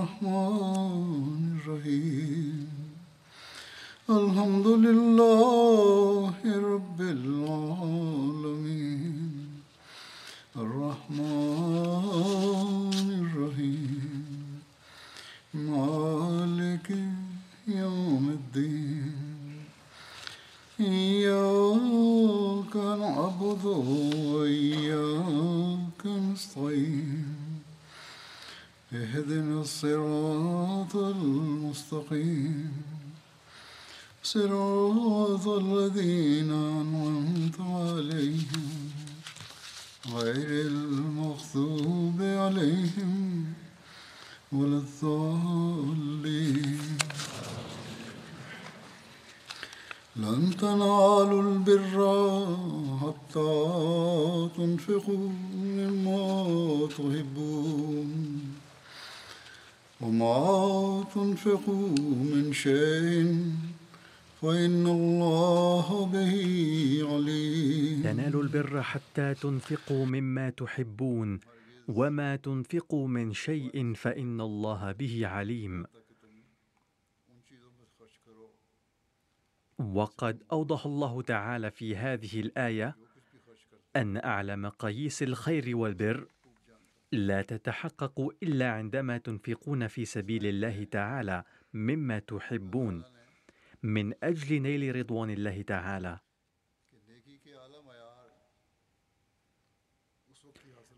الرحمن صراط الذين أنعمت عليهم غير المغضوب عليهم ولا الضالين. لن تنالوا البر حتى تنفقوا مما تحبون وما تنفقوا تنالوا البر حتى تنفقوا مما تحبون وما تنفقوا من شيء فإن الله به عليم. وقد أوضح الله تعالى في هذه الآية أن اعلى مقاييس الخير والبر لا تتحقق إلا عندما تنفقون في سبيل الله تعالى مما تحبون من أجل نيل رضوان الله تعالى.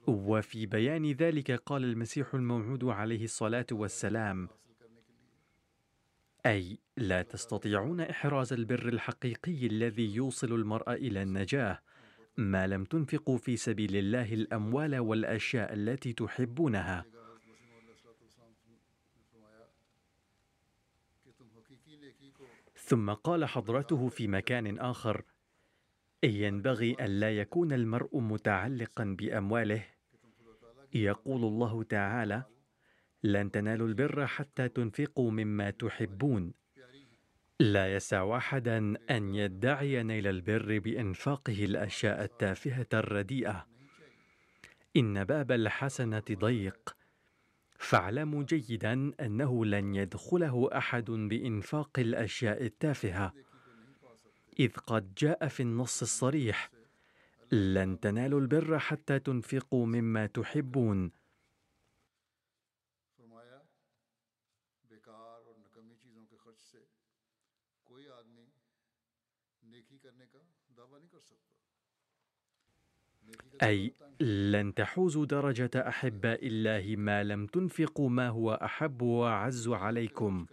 وفي بيان ذلك قال المسيح الموعود عليه الصلاة والسلام. أي لا تستطيعون إحراز البر الحقيقي الذي يوصل المرء إلى النجاة ما لم تنفقوا في سبيل الله الأموال والأشياء التي تحبونها. ثم قال حضرته في مكان آخر ينبغي الا يكون المرء متعلقا بأمواله يقول الله تعالى لن تنالوا البر حتى تنفقوا مما تحبون. لا يسع أحدا أن يدعي نيل البر بإنفاقه الأشياء التافهة الرديئة. إن باب الحسنة ضيق. فاعلموا جيدا أنه لن يدخله أحد بإنفاق الأشياء التافهة. إذ قد جاء في النص الصريح لن تنالوا البر حتى تنفقوا مما تحبون. أي لن تحوزوا درجة أحباء الله ما لم تنفقوا ما هو أحب وأعز عليكم.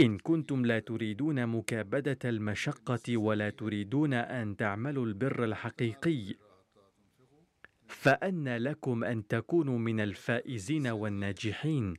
إن كنتم لا تريدون مكابدة المشقة ولا تريدون أن تعملوا البر الحقيقي فأن لكم أن تكونوا من الفائزين والناجحين.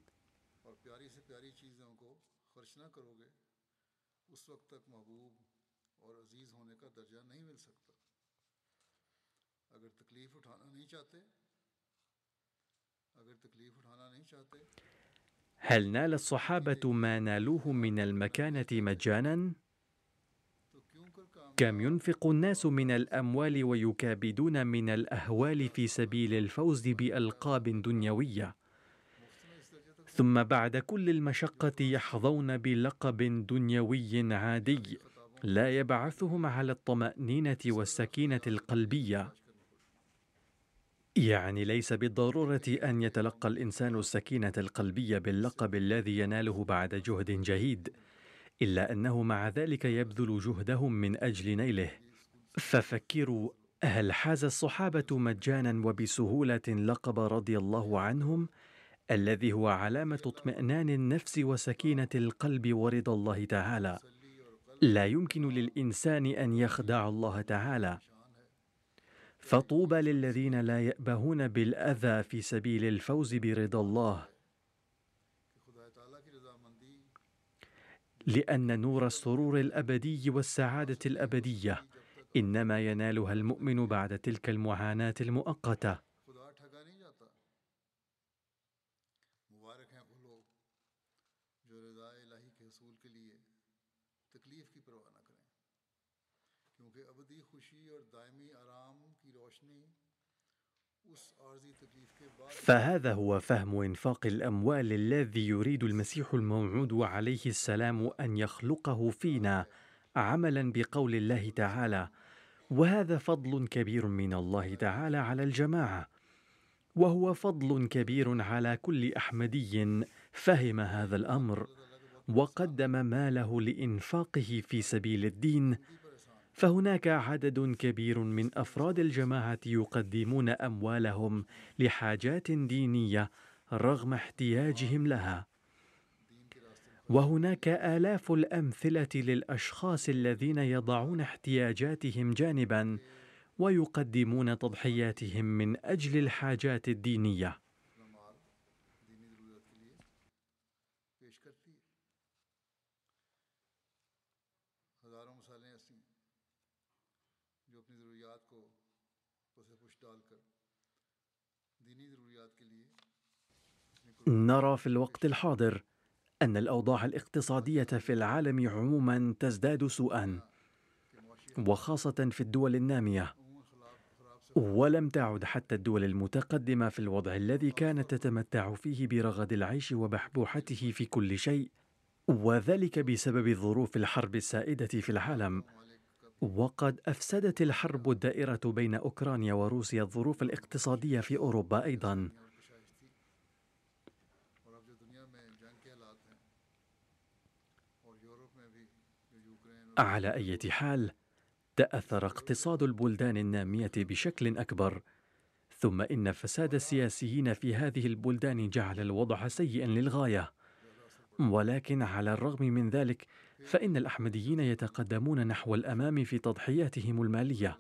هل نال الصحابة ما نالوه من المكانة مجانا؟ كم ينفق الناس من الأموال ويكابدون من الأهوال في سبيل الفوز بألقاب دنيوية؟ ثم بعد كل المشقة يحظون بلقب دنيوي عادي لا يبعثهم على الطمأنينة والسكينة القلبية. يعني ليس بالضرورة أن يتلقى الإنسان السكينة القلبية باللقب الذي يناله بعد جهد جهيد إلا أنه مع ذلك يبذل جهدهم من أجل نيله. ففكروا هل حاز الصحابة مجانا وبسهولة لقب رضي الله عنهم؟ الذي هو علامة اطمئنان النفس وسكينة القلب ورضا الله تعالى. لا يمكن للإنسان أن يخدع الله تعالى. فطوبى للذين لا يأبهون بالأذى في سبيل الفوز برضا الله. لأن نور السرور الأبدي والسعادة الأبدية إنما ينالها المؤمن بعد تلك المعاناة المؤقتة. فهذا هو فهم إنفاق الأموال الذي يريد المسيح الموعود عليه السلام أن يخلقه فينا عملا بقول الله تعالى وهذا فضل كبير من الله تعالى على الجماعة وهو فضل كبير على كل أحمدي فهم هذا الأمر وقدم ماله لإنفاقه في سبيل الدين فهناك عدد كبير من أفراد الجماعة يقدمون أموالهم لحاجات دينية رغم احتياجهم لها. وهناك آلاف الأمثلة للأشخاص الذين يضعون احتياجاتهم جانبا ويقدمون تضحياتهم من أجل الحاجات الدينية. نرى في الوقت الحاضر أن الأوضاع الاقتصادية في العالم عموما تزداد سوءا وخاصة في الدول النامية. ولم تعد حتى الدول المتقدمة في الوضع الذي كانت تتمتع فيه برغد العيش وبحبوحته في كل شيء وذلك بسبب ظروف الحرب السائدة في العالم. وقد أفسدت الحرب الدائرة بين أوكرانيا وروسيا الظروف الاقتصادية في أوروبا أيضا. على أي حال تأثر اقتصاد البلدان النامية بشكل أكبر ثم إن فساد السياسيين في هذه البلدان جعل الوضع سيئا للغاية. ولكن على الرغم من ذلك فإن الأحمديين يتقدمون نحو الأمام في تضحياتهم المالية.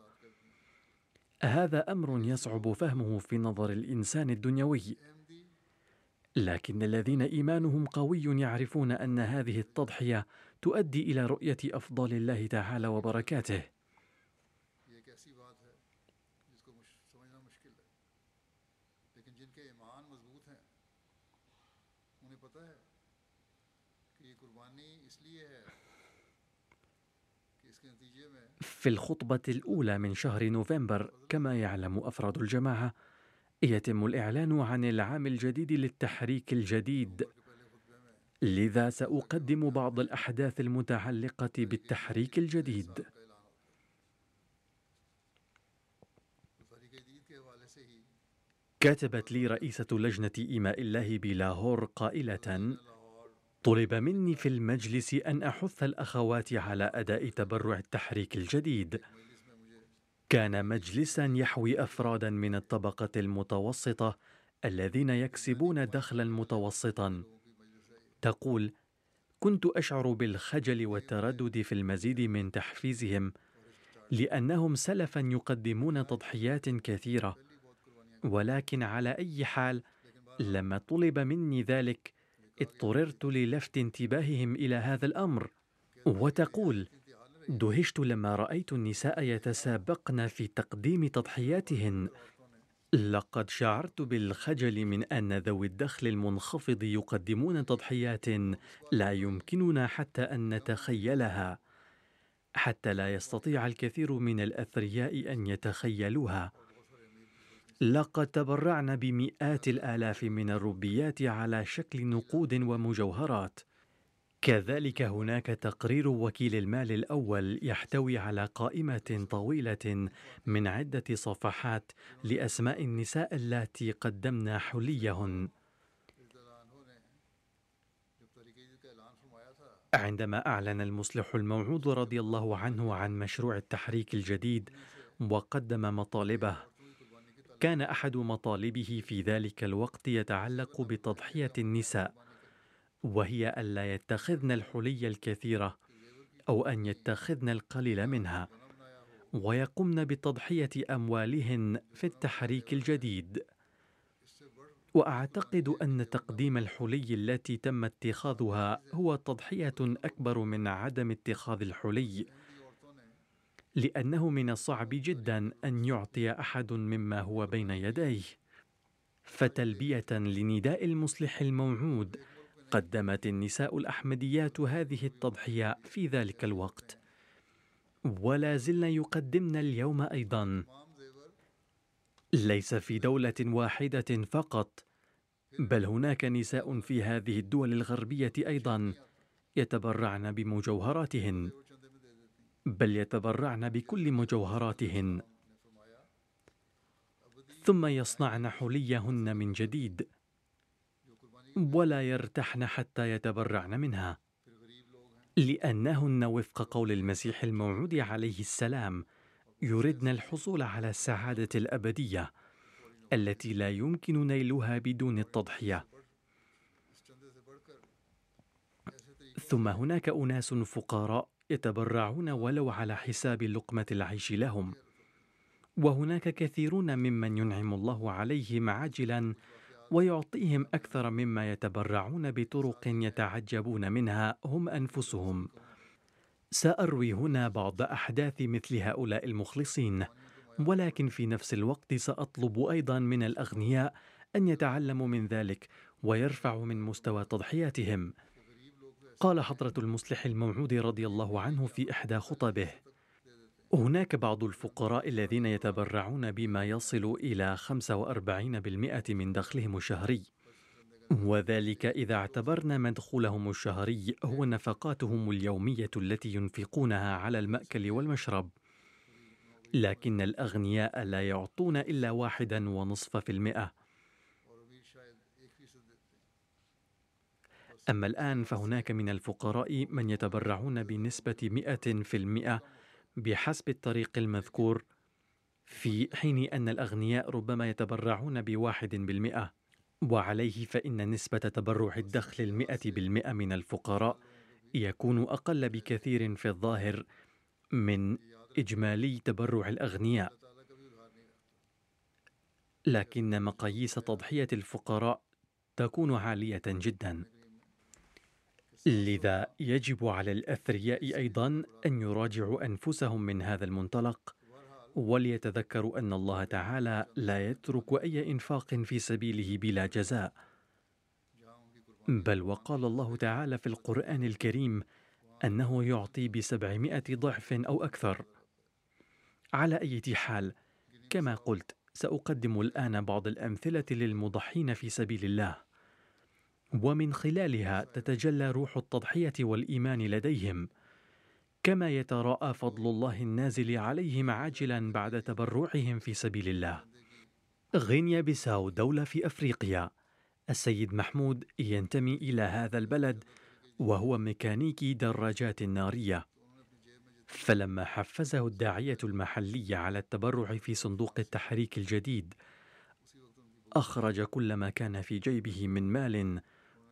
هذا أمر يصعب فهمه في نظر الإنسان الدنيوي. لكن الذين إيمانهم قوي يعرفون أن هذه التضحية تؤدي إلى رؤية افضال الله تعالى وبركاته. في الخطبة الأولى من شهر نوفمبر كما يعلم أفراد الجماعة يتم الإعلان عن العام الجديد للتحريك الجديد. لذا سأقدم بعض الأحداث المتعلقة بالتحريك الجديد. كتبت لي رئيسة لجنة إيماء الله بلاهور قائلة طلب مني في المجلس أن أحث الأخوات على أداء تبرع التحريك الجديد. كان مجلسا يحوي أفرادا من الطبقة المتوسطة الذين يكسبون دخلا متوسطا. تقول كنت أشعر بالخجل والتردد في المزيد من تحفيزهم لأنهم سلفا يقدمون تضحيات كثيرة. ولكن على أي حال لما طلب مني ذلك اضطررت للفت انتباههم إلى هذا الأمر. وتقول دهشت لما رأيت النساء يتسابقن في تقديم تضحياتهن. لقد شعرت بالخجل من أن ذوي الدخل المنخفض يقدمون تضحيات لا يمكننا حتى أن نتخيلها حتى لا يستطيع الكثير من الأثرياء أن يتخيلوها. لقد تبرعنا بمئات الآلاف من الروبيات على شكل نقود ومجوهرات. كذلك هناك تقرير وكيل المال الأول يحتوي على قائمة طويلة من عدة صفحات لأسماء النساء اللاتي قدمن حليهن. عندما أعلن المصلح الموعود رضي الله عنه عن مشروع التحريك الجديد وقدم مطالبه كان أحد مطالبه في ذلك الوقت يتعلق بتضحية النساء. وهي ألا يتخذن الحلي الكثيرة أو أن يتخذن القليل منها ويقمن بتضحية أموالهن في التحريك الجديد. وأعتقد أن تقديم الحلي التي تم اتخاذها هو تضحية أكبر من عدم اتخاذ الحلي لأنه من الصعب جدا أن يعطي أحد مما هو بين يديه. فتلبية لنداء المصلح الموعود قدمت النساء الأحمديات هذه التضحية في ذلك الوقت. ولا زلن يقدمن اليوم أيضا. ليس في دولة واحدة فقط بل هناك نساء في هذه الدول الغربية أيضا يتبرعن بمجوهراتهن. بل يتبرعن بكل مجوهراتهن. ثم يصنعن حليهن من جديد. ولا يرتحن حتى يتبرعن منها لأنهن وفق قول المسيح الموعود عليه السلام يردن الحصول على السعادة الأبدية التي لا يمكن نيلها بدون التضحية. ثم هناك أناس فقراء يتبرعون ولو على حساب لقمة العيش لهم وهناك كثيرون ممن ينعم الله عليهم عاجلا ويعطيهم أكثر مما يتبرعون بطرق يتعجبون منها هم أنفسهم. سأروي هنا بعض أحداث مثل هؤلاء المخلصين ولكن في نفس الوقت سأطلب أيضا من الأغنياء أن يتعلموا من ذلك ويرفعوا من مستوى تضحياتهم. قال حضرة المصلح الموعود رضي الله عنه في إحدى خطبه هناك بعض الفقراء الذين يتبرعون بما يصل إلى 45% من دخلهم الشهري. وذلك إذا اعتبرنا مدخولهم الشهري هو نفقاتهم اليومية التي ينفقونها على المأكل والمشرب. لكن الأغنياء لا يعطون إلا واحدا ونصف في المئة. أما الآن فهناك من الفقراء من يتبرعون بنسبة مئة في المئة بحسب الطريق المذكور في حين أن الأغنياء ربما يتبرعون بواحد بالمئة وعليه فإن نسبة تبرع الدخل المئة بالمئة من الفقراء يكون أقل بكثير في الظاهر من إجمالي تبرع الأغنياء. لكن مقاييس تضحية الفقراء تكون عالية جدا. لذا يجب على الأثرياء أيضا أن يراجعوا أنفسهم من هذا المنطلق وليتذكروا أن الله تعالى لا يترك أي إنفاق في سبيله بلا جزاء. بل وقال الله تعالى في القرآن الكريم أنه يعطي بسبعمائة ضعف أو أكثر. على أي حال كما قلت سأقدم الآن بعض الأمثلة للمضحين في سبيل الله. ومن خلالها تتجلى روح التضحية والإيمان لديهم كما يتراءى فضل الله النازل عليهم عاجلا بعد تبرعهم في سبيل الله. غينيا بيساو دولة في أفريقيا. السيد محمود ينتمي إلى هذا البلد وهو ميكانيكي دراجات نارية. فلما حفزه الداعية المحلي على التبرع في صندوق التحريك الجديد أخرج كل ما كان في جيبه من مال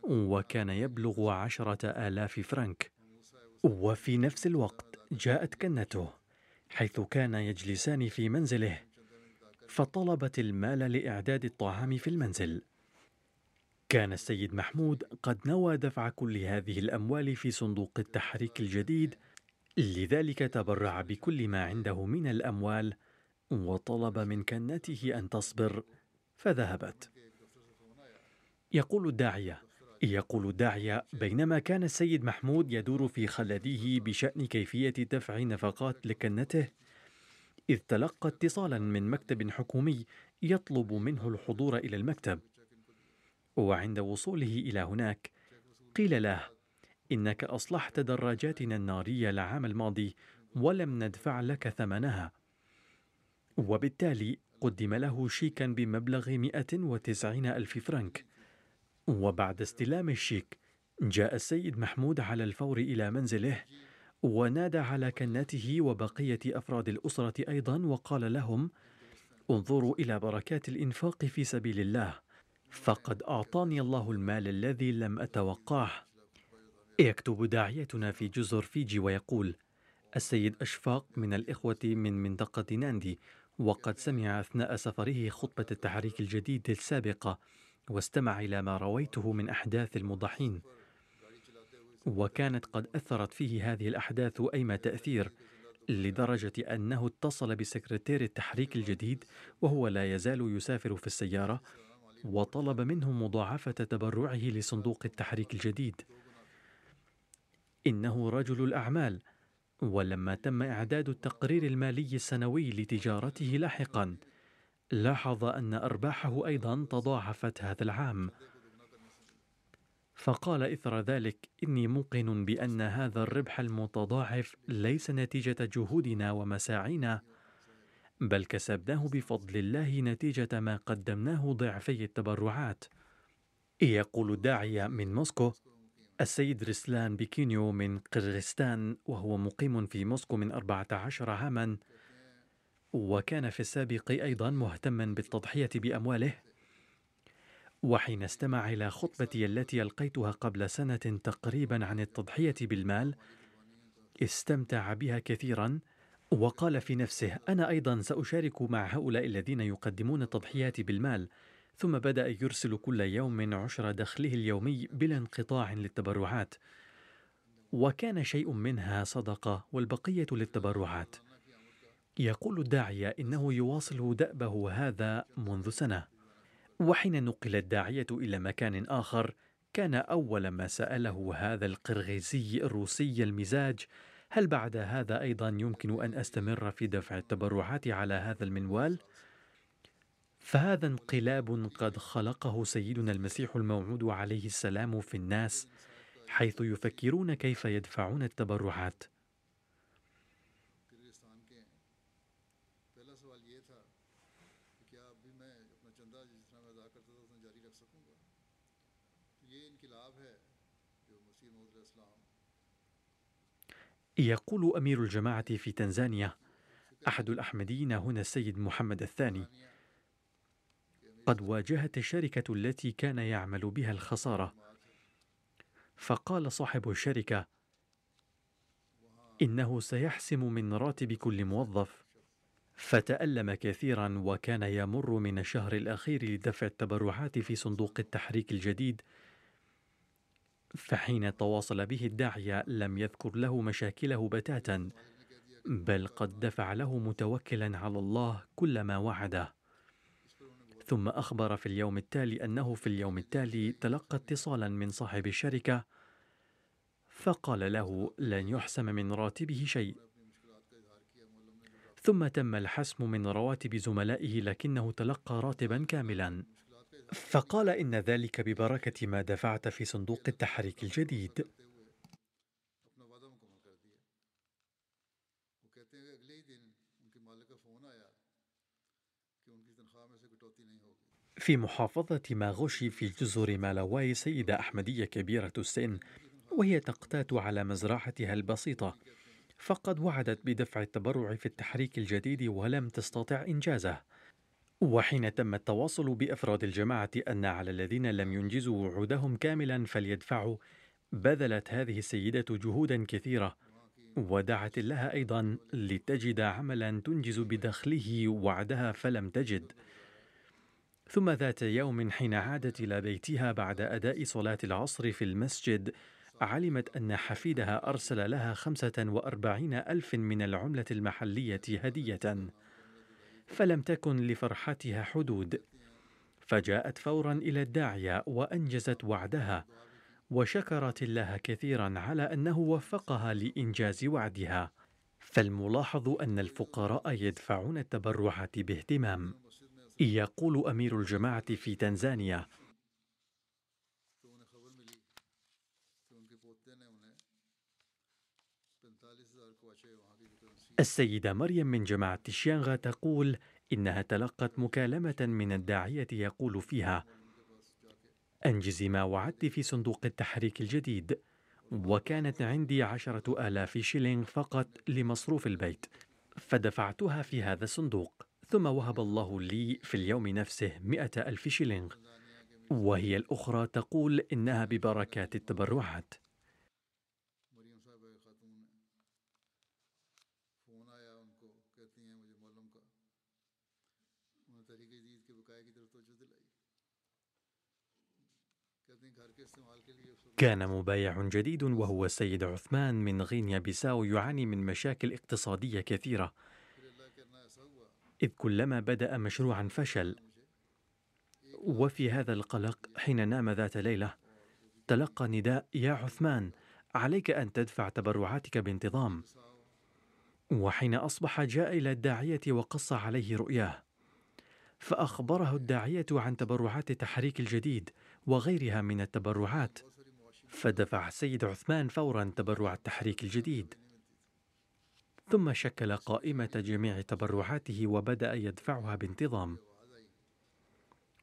وكان يبلغ عشرة آلاف فرنك. وفي نفس الوقت جاءت كنته حيث كان يجلسان في منزله فطلبت المال لإعداد الطعام في المنزل. كان السيد محمود قد نوى دفع كل هذه الأموال في صندوق التحريك الجديد لذلك تبرع بكل ما عنده من الأموال وطلب من كنته أن تصبر فذهبت. يقول الداعية يقول الداعية بينما كان السيد محمود يدور في خلده بشأن كيفية دفع نفقات لكنته إذ تلقى اتصالا من مكتب حكومي يطلب منه الحضور إلى المكتب وعند وصوله إلى هناك قيل له إنك أصلحت دراجاتنا النارية العام الماضي ولم ندفع لك ثمنها. وبالتالي قدم له شيكا بمبلغ 190 ألف فرنك. وبعد استلام الشيك جاء السيد محمود على الفور إلى منزله ونادى على كنته وبقية أفراد الأسرة أيضا وقال لهم انظروا إلى بركات الإنفاق في سبيل الله فقد أعطاني الله المال الذي لم أتوقعه يكتب داعيتنا في جزر فيجي ويقول السيد أشفاق من الإخوة من منطقة ناندي وقد سمع أثناء سفره خطبة التحريك الجديد السابقة واستمع إلى ما رويته من أحداث المضحين. وكانت قد أثرت فيه هذه الأحداث أيما تأثير لدرجة أنه اتصل بسكرتير التحريك الجديد وهو لا يزال يسافر في السيارة وطلب منه مضاعفة تبرعه لصندوق التحريك الجديد. إنه رجل الأعمال ولما تم إعداد التقرير المالي السنوي لتجارته لاحقا. لاحظ أن أرباحه أيضا تضاعفت هذا العام. فقال إثر ذلك إني موقن بأن هذا الربح المتضاعف ليس نتيجة جهودنا ومساعينا بل كسبناه بفضل الله نتيجة ما قدمناه ضعفي التبرعات. يقول الداعية من موسكو السيد رسلان بيكينيو من قرغستان وهو مقيم في موسكو من 14 عاما وكان في السابق أيضا مهتما بالتضحية بأمواله. وحين استمع إلى خطبتي التي ألقيتها قبل سنة تقريبا عن التضحية بالمال استمتع بها كثيرا وقال في نفسه أنا أيضا سأشارك مع هؤلاء الذين يقدمون التضحيات بالمال ثم بدأ يرسل كل يوم عشر دخله اليومي بلا انقطاع للتبرعات وكان شيء منها صدقة والبقية للتبرعات. يقول الداعية إنه يواصل دأبه هذا منذ سنة وحين نقل الداعية إلى مكان آخر كان أول ما سأله هذا القرغيزي الروسي المزاج هل بعد هذا أيضا يمكن أن أستمر في دفع التبرعات على هذا المنوال؟ فهذا انقلاب قد خلقه سيدنا المسيح الموعود عليه السلام في الناس حيث يفكرون كيف يدفعون التبرعات يقول أمير الجماعة في تنزانيا أحد الأحمديين هنا السيد محمد الثاني قد واجهت الشركة التي كان يعمل بها الخسارة. فقال صاحب الشركة إنه سيحسم من راتب كل موظف. فتألم كثيرا وكان يمر من الشهر الأخير لدفع التبرعات في صندوق التحريك الجديد فحين تواصل به الداعية لم يذكر له مشاكله بتاتا بل قد دفع له متوكلا على الله كل ما وعده. ثم أخبر في اليوم التالي أنه في اليوم التالي تلقى اتصالا من صاحب الشركة فقال له لن يحسم من راتبه شيء. ثم تم الحسم من رواتب زملائه لكنه تلقى راتبا كاملا. فقال إن ذلك ببركة ما دفعت في صندوق التحريك الجديد. في محافظة ماغوشي في جزر مالاواي سيدة أحمدية كبيرة السن وهي تقتات على مزرعتها البسيطة. فقد وعدت بدفع التبرع في التحريك الجديد ولم تستطع إنجازه. وحين تم التواصل بأفراد الجماعة أن على الذين لم ينجزوا وعودهم كاملا فليدفعوا بذلت هذه السيدة جهودا كثيرة ودعت الله أيضا لتجد عملا تنجز بدخله وعدها فلم تجد. ثم ذات يوم حين عادت إلى بيتها بعد أداء صلاة العصر في المسجد علمت أن حفيدها أرسل لها خمسة وأربعين ألف من العملة المحلية هدية. فلم تكن لفرحتها حدود. فجاءت فورا إلى الداعية وأنجزت وعدها وشكرت الله كثيرا على أنه وفقها لإنجاز وعدها. فالملاحظ أن الفقراء يدفعون التبرعات باهتمام. يقول أمير الجماعة في تنزانيا السيدة مريم من جماعة الشيانغا تقول إنها تلقت مكالمة من الداعية يقول فيها: أنجزي ما وعدت في صندوق التحريك الجديد، وكانت عندي عشرة آلاف شيلينغ فقط لمصروف البيت، فدفعتها في هذا الصندوق، ثم وهب الله لي في اليوم نفسه مئة ألف شيلينغ، وهي الأخرى تقول إنها ببركات التبرعات. كان مبايع جديد وهو السيد عثمان من غينيا بيساو يعاني من مشاكل اقتصادية كثيرة. إذ كلما بدأ مشروعا فشل. وفي هذا القلق حين نام ذات ليلة تلقى نداء يا عثمان عليك أن تدفع تبرعاتك بانتظام. وحين أصبح جاء إلى الداعية وقص عليه رؤياه. فأخبره الداعية عن تبرعات تحريك الجديد وغيرها من التبرعات. فدفع السيد عثمان فورا تبرع التحريك الجديد. ثم شكل قائمة جميع تبرعاته وبدأ يدفعها بانتظام.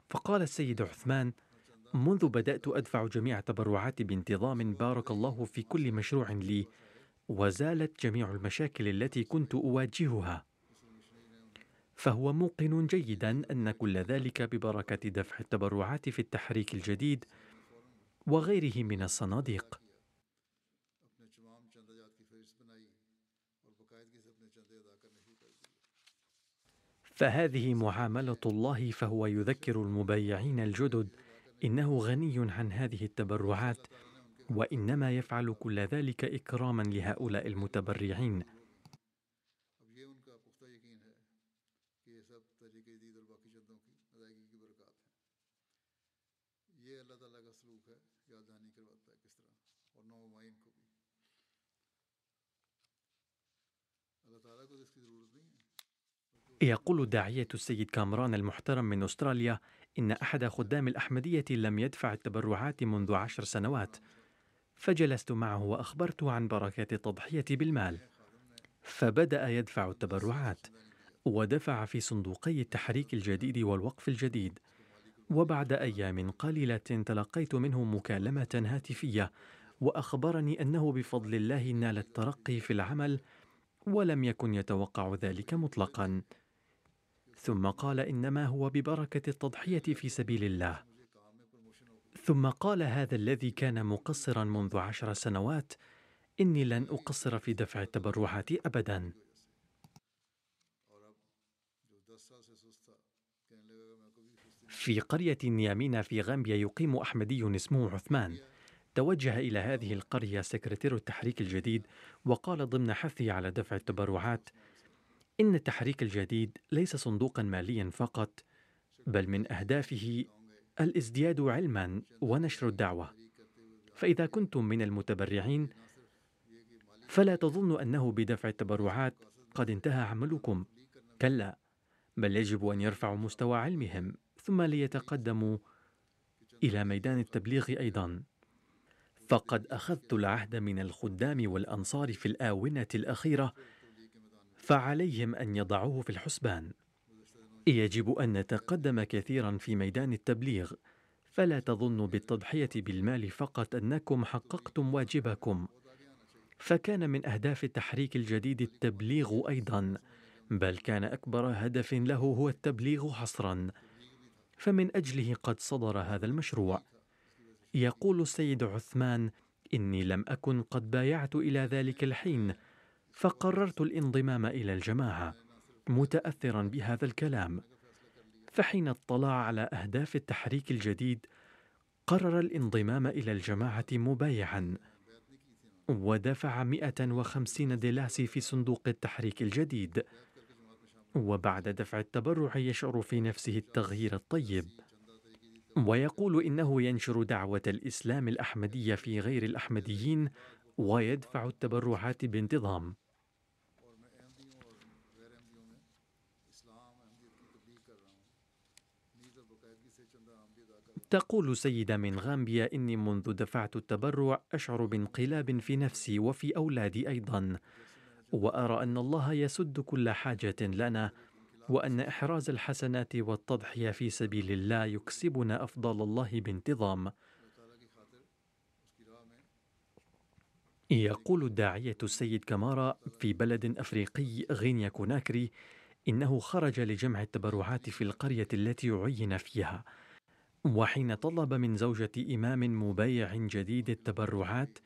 فقال السيد عثمان منذ بدأت أدفع جميع تبرعاتي بانتظام بارك الله في كل مشروع لي وزالت جميع المشاكل التي كنت أواجهها. فهو موقن جيدا أن كل ذلك ببركة دفع التبرعات في التحريك الجديد وغيره من الصناديق. فهذه معاملة الله فهو يذكر المبايعين الجدد. إنه غني عن هذه التبرعات وإنما يفعل كل ذلك إكراما لهؤلاء المتبرعين. يقول الداعية السيد كامران المحترم من أستراليا إن أحد خدام الأحمدية لم يدفع التبرعات منذ عشر سنوات فجلست معه وأخبرته عن بركات التضحية بالمال. فبدأ يدفع التبرعات ودفع في صندوقي التحريك الجديد والوقف الجديد وبعد أيام قليلة تلقيت منه مكالمة هاتفية وأخبرني أنه بفضل الله نال الترقي في العمل ولم يكن يتوقع ذلك مطلقا. ثم قال إنما هو ببركة التضحية في سبيل الله. ثم قال هذا الذي كان مقصرا منذ عشر سنوات إني لن أقصر في دفع التبرعات ابدا. في قرية نيامينا في غامبيا يقيم أحمدي اسمه عثمان. توجه إلى هذه القرية سكرتير التحريك الجديد وقال ضمن حثه على دفع التبرعات إن التحريك الجديد ليس صندوقا ماليا فقط بل من أهدافه الازدياد علما ونشر الدعوة. فإذا كنتم من المتبرعين فلا تظنوا أنه بدفع التبرعات قد انتهى عملكم. كلا بل يجب أن يرفعوا مستوى علمهم ثم ليتقدموا إلى ميدان التبليغ أيضا. فقد أخذت العهد من الخدام والأنصار في الآونة الأخيرة فعليهم أن يضعوه في الحسبان. يجب أن نتقدم كثيرا في ميدان التبليغ فلا تظنوا بالتضحية بالمال فقط أنكم حققتم واجبكم. فكان من أهداف التحريك الجديد التبليغ أيضا بل كان أكبر هدف له هو التبليغ حصرا. فمن أجله قد صدر هذا المشروع. يقول السيد عثمان إني لم أكن قد بايعت إلى ذلك الحين فقررت الانضمام إلى الجماعة متاثرا بهذا الكلام. فحين اطلع على أهداف التحريك الجديد قرر الانضمام إلى الجماعة مبايعا. ودفع 150 دلاسي في صندوق التحريك الجديد. وبعد دفع التبرع يشعر في نفسه التغيير الطيب. ويقول إنه ينشر دعوة الإسلام الأحمدية في غير الأحمديين ويدفع التبرعات بانتظام. تقول سيدة من غامبيا إني منذ دفعت التبرع أشعر بانقلاب في نفسي وفي أولادي أيضا. وأرى أن الله يسد كل حاجة لنا وأن إحراز الحسنات والتضحية في سبيل الله يكسبنا أفضل الله بانتظام. يقول الداعية السيد كمارا في بلد أفريقي غينيا كوناكري إنه خرج لجمع التبرعات في القرية التي عين فيها. وحين طلب من زوجة إمام مبايع جديد التبرعات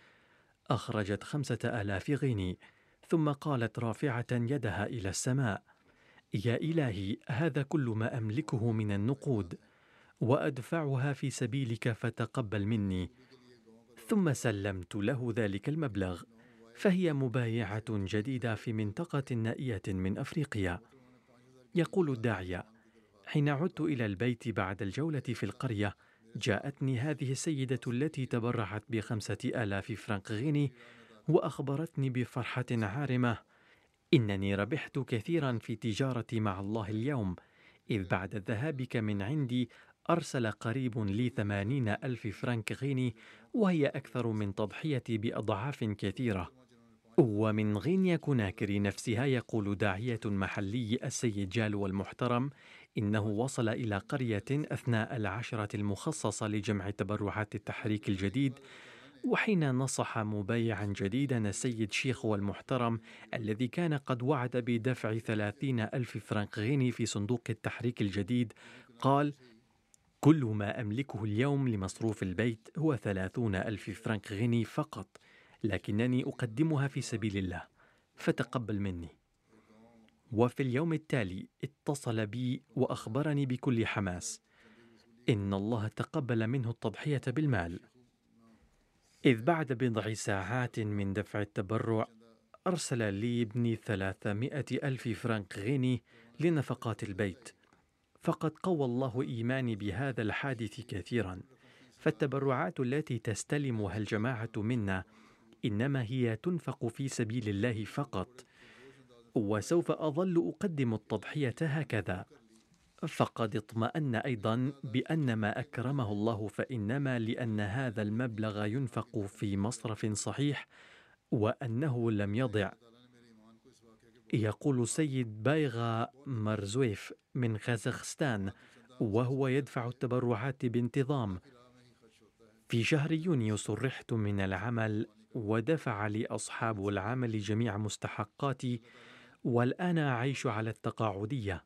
أخرجت خمسة آلاف غيني ثم قالت رافعة يدها إلى السماء يا إلهي هذا كل ما أملكه من النقود وأدفعها في سبيلك فتقبل مني. ثم سلمت له ذلك المبلغ فهي مبايعة جديدة في منطقة نائية من أفريقيا. يقول الداعية حين عدت إلى البيت بعد الجولة في القرية جاءتني هذه السيدة التي تبرعت بخمسة آلاف فرنك غيني وأخبرتني بفرحة عارمة إنني ربحت كثيرا في تجارتي مع الله اليوم إذ بعد ذهابك من عندي أرسل قريب لي ثمانين ألف فرنك غيني وهي أكثر من تضحيتي بأضعاف كثيرة. ومن غينيا كوناكري نفسها يقول داعية محلي السيد جالو المحترم إنه وصل إلى قرية أثناء العشرة المخصصة لجمع تبرعات التحريك الجديد وحين نصح مبايعا جديدا السيد شيخو المحترم الذي كان قد وعد بدفع ثلاثين ألف فرنك غيني في صندوق التحريك الجديد قال كل ما أملكه اليوم لمصروف البيت هو ثلاثون ألف فرنك غني فقط. لكنني أقدمها في سبيل الله فتقبل مني. وفي اليوم التالي اتصل بي وأخبرني بكل حماس. إن الله تقبل منه التضحية بالمال. إذ بعد بضع ساعات من دفع التبرع أرسل لي ابني ثلاثمائة ألف فرنك غيني لنفقات البيت. فقد قوى الله إيماني بهذا الحادث كثيرا. فالتبرعات التي تستلمها الجماعة منا إنما هي تنفق في سبيل الله فقط وسوف أظل أقدم التضحية هكذا. فقد اطمأن أيضا بأن ما أكرمه الله فإنما لأن هذا المبلغ ينفق في مصرف صحيح وأنه لم يضع. يقول سيد بايغا مرزويف من خازخستان وهو يدفع التبرعات بانتظام. في شهر يونيو سرحت من العمل ودفع لي أصحاب العمل جميع مستحقاتي والآن أعيش على التقاعدية.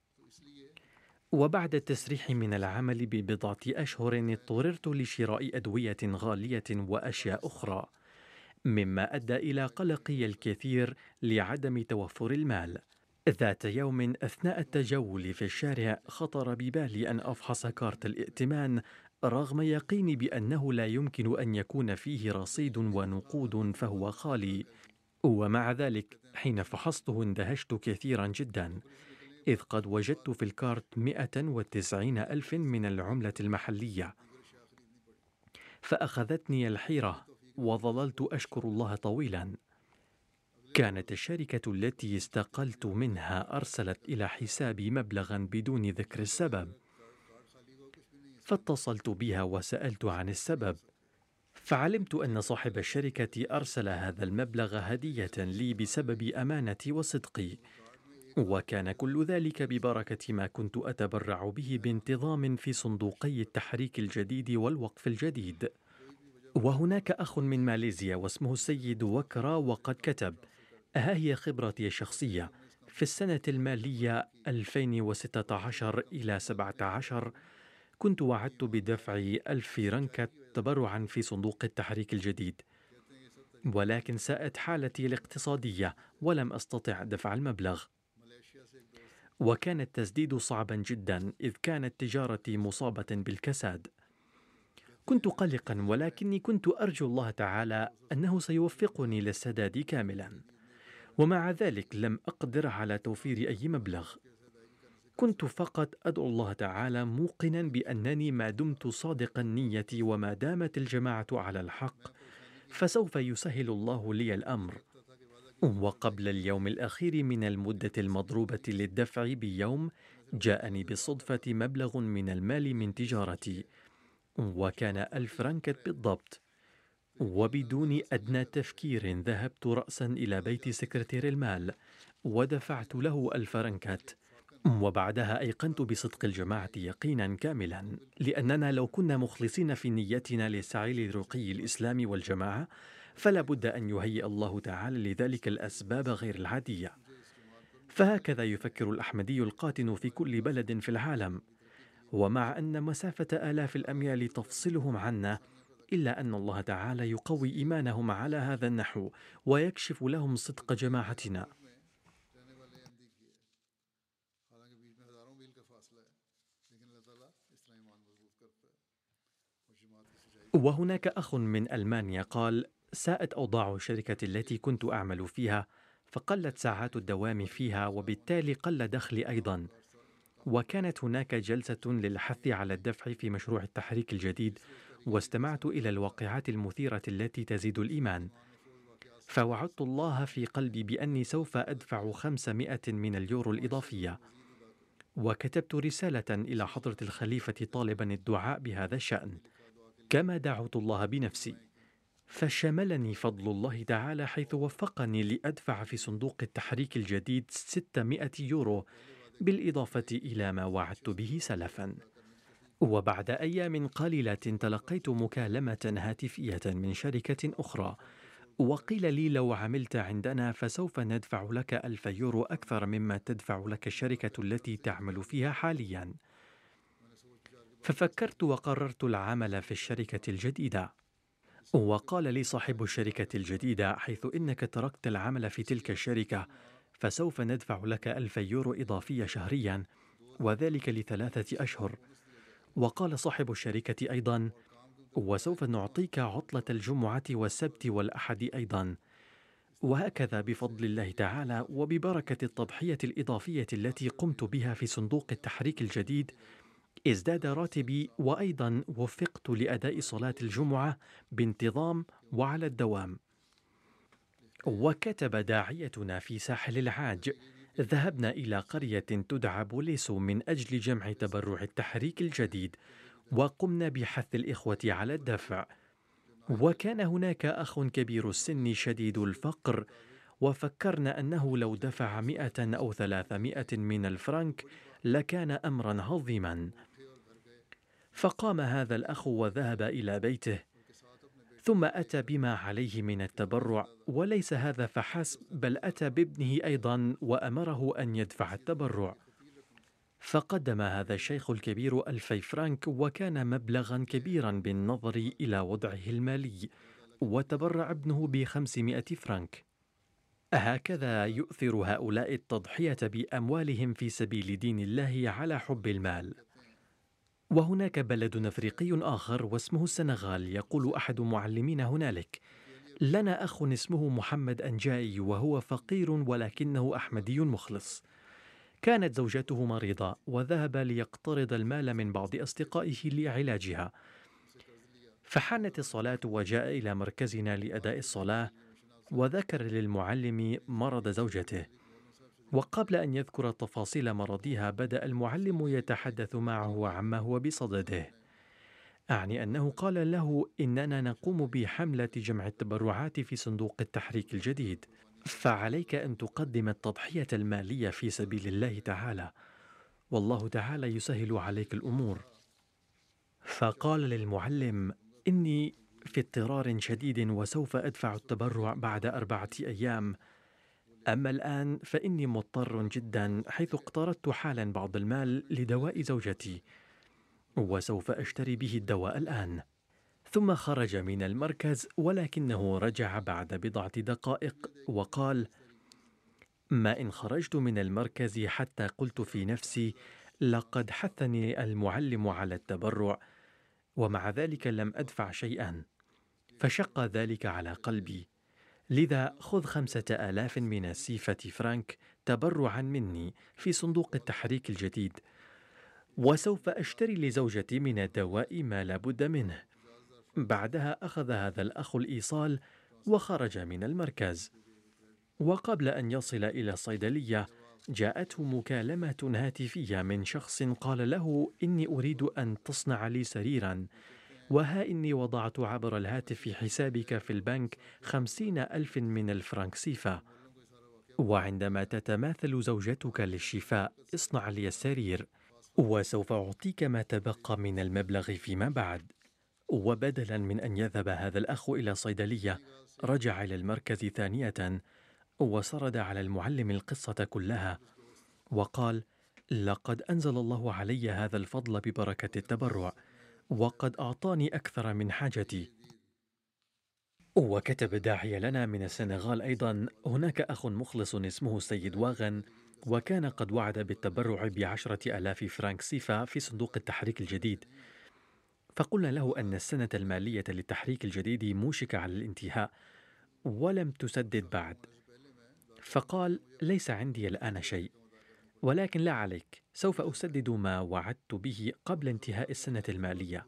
وبعد التسريح من العمل ببضعة أشهر اضطررت لشراء أدوية غالية وأشياء أخرى مما أدى إلى قلقي الكثير لعدم توفر المال. ذات يوم أثناء التجول في الشارع خطر ببالي أن أفحص كارت الائتمان رغم يقيني بأنه لا يمكن أن يكون فيه رصيد ونقود فهو خالي ومع ذلك حين فحصته اندهشت كثيرا جدا إذ قد وجدت في الكارت 190 ألف من العملة المحلية. فأخذتني الحيرة وظللت أشكر الله طويلا. كانت الشركة التي استقلت منها أرسلت إلى حسابي مبلغا بدون ذكر السبب. فاتصلت بها وسألت عن السبب. فعلمت أن صاحب الشركة أرسل هذا المبلغ هدية لي بسبب أمانتي وصدقي وكان كل ذلك ببركة ما كنت أتبرع به بانتظام في صندوقي التحريك الجديد والوقف الجديد. وهناك أخ من ماليزيا واسمه السيد وكرا وقد كتب ها هي خبرتي الشخصية. في السنة المالية 2016 إلى 17 كنت وعدت بدفع ألف رنكة تبرعا في صندوق التحريك الجديد ولكن ساءت حالتي الاقتصادية ولم أستطع دفع المبلغ. وكان التسديد صعبا جدا إذ كانت تجارتي مصابة بالكساد. كنت قلقا ولكني كنت أرجو الله تعالى أنه سيوفقني للسداد كاملا. ومع ذلك لم أقدر على توفير أي مبلغ. كنت فقط أدعو الله تعالى موقنا بأنني ما دمت صادق النية وما دامت الجماعة على الحق فسوف يسهل الله لي الأمر. وقبل اليوم الأخير من المدة المضروبة للدفع بيوم جاءني بالصدفه مبلغ من المال من تجارتي وكان ألف رنكت بالضبط. وبدون أدنى تفكير ذهبت رأسا إلى بيت سكرتير المال ودفعت له ألف رنكت وبعدها أيقنت بصدق الجماعة يقينا كاملا لأننا لو كنا مخلصين في نيتنا للسعي لرقي الإسلام والجماعة فلا بد أن يهيئ الله تعالى لذلك الأسباب غير العادية. فهكذا يفكر الأحمدي القاتن في كل بلد في العالم. ومع أن مسافة آلاف الأميال تفصلهم عنا إلا أن الله تعالى يقوي إيمانهم على هذا النحو ويكشف لهم صدق جماعتنا. وهناك أخ من ألمانيا قال ساءت أوضاع الشركة التي كنت أعمل فيها فقلت ساعات الدوام فيها وبالتالي قل دخلي أيضا. وكانت هناك جلسة للحث على الدفع في مشروع التحريك الجديد واستمعت إلى الواقعات المثيرة التي تزيد الإيمان. فوعدت الله في قلبي بأني سوف أدفع خمسمائة من اليورو الإضافية. وكتبت رسالة إلى حضرة الخليفة طالبا الدعاء بهذا الشأن. كما دعوت الله بنفسي. فشملني فضل الله تعالى حيث وفقني لأدفع في صندوق التحريك الجديد 600 يورو بالإضافة إلى ما وعدت به سلفا. وبعد أيام قليلة تلقيت مكالمة هاتفية من شركة أخرى. وقيل لي لو عملت عندنا فسوف ندفع لك ألف يورو أكثر مما تدفع لك الشركة التي تعمل فيها حاليا. ففكرت وقررت العمل في الشركة الجديدة. وقال لي صاحب الشركة الجديدة حيث إنك تركت العمل في تلك الشركة فسوف ندفع لك ألف يورو إضافية شهريا وذلك لثلاثة أشهر. وقال صاحب الشركة أيضا وسوف نعطيك عطلة الجمعة والسبت والأحد أيضا. وهكذا بفضل الله تعالى وببركة التضحية الإضافية التي قمت بها في صندوق التحريك الجديد ازداد راتبي وأيضا وفقت لأداء صلاة الجمعة بانتظام وعلى الدوام. وكتب داعيتنا في ساحل العاج ذهبنا إلى قرية تدعى بوليسو من أجل جمع تبرع التحريك الجديد وقمنا بحث الإخوة على الدفع. وكان هناك أخ كبير السن شديد الفقر وفكرنا أنه لو دفع مئة أو ثلاثمائه من الفرنك لكان أمرا عظيما. فقام هذا الأخ وذهب إلى بيته ثم أتى بما عليه من التبرع وليس هذا فحسب بل أتى بابنه أيضا وأمره أن يدفع التبرع. فقدم هذا الشيخ الكبير ألفي فرانك وكان مبلغا كبيرا بالنظر إلى وضعه المالي وتبرع ابنه بخمسمائة فرانك. هكذا يؤثر هؤلاء التضحية بأموالهم في سبيل دين الله على حب المال. وهناك بلد أفريقي آخر واسمه السنغال يقول أحد معلمين هنالك لنا أخ اسمه محمد انجاي وهو فقير ولكنه أحمدي مخلص. كانت زوجته مريضه وذهب ليقترض المال من بعض أصدقائه لعلاجها. فحانت الصلاة وجاء إلى مركزنا لأداء الصلاة وذكر للمعلم مرض زوجته. وقبل أن يذكر تفاصيل مرضها بدأ المعلم يتحدث معه عما هو بصدده أعني أنه قال له إننا نقوم بحملة جمع التبرعات في صندوق التحريك الجديد. فعليك أن تقدم التضحية المالية في سبيل الله تعالى. والله تعالى يسهل عليك الأمور. فقال للمعلم إني في اضطرار شديد وسوف أدفع التبرع بعد أربعة أيام. أما الآن فإني مضطر جدا حيث اقترضت حالا بعض المال لدواء زوجتي وسوف أشتري به الدواء الآن. ثم خرج من المركز ولكنه رجع بعد بضعة دقائق وقال ما إن خرجت من المركز حتى قلت في نفسي لقد حثني المعلم على التبرع ومع ذلك لم أدفع شيئا. فشق ذلك على قلبي. لذا خذ خمسة آلاف من السيفة فرانك تبرعا مني في صندوق التحريك الجديد وسوف أشتري لزوجتي من الدواء ما لا بد منه. بعدها أخذ هذا الأخ الإيصال وخرج من المركز. وقبل أن يصل إلى الصيدلية جاءته مكالمة هاتفية من شخص قال له إني أريد أن تصنع لي سريرا. وها إني وضعت عبر الهاتف في حسابك في البنك خمسين ألف من الفرنك سيفا. وعندما تتماثل زوجتك للشفاء اصنع لي السرير وسوف أعطيك ما تبقى من المبلغ فيما بعد. وبدلا من أن يذهب هذا الأخ إلى صيدلية رجع إلى المركز ثانية وسرد على المعلم القصة كلها وقال لقد أنزل الله علي هذا الفضل ببركة التبرع وقد أعطاني أكثر من حاجتي. وكتب داعية لنا من السنغال أيضا هناك أخ مخلص اسمه السيد واغن وكان قد وعد بالتبرع بعشرة ألاف فرانك سيفا في صندوق التحريك الجديد. فقلنا له أن السنة المالية للتحريك الجديد موشكة على الانتهاء ولم تسدد بعد. فقال ليس عندي الآن شيء ولكن لا عليك. سوف أسدد ما وعدت به قبل انتهاء السنة المالية.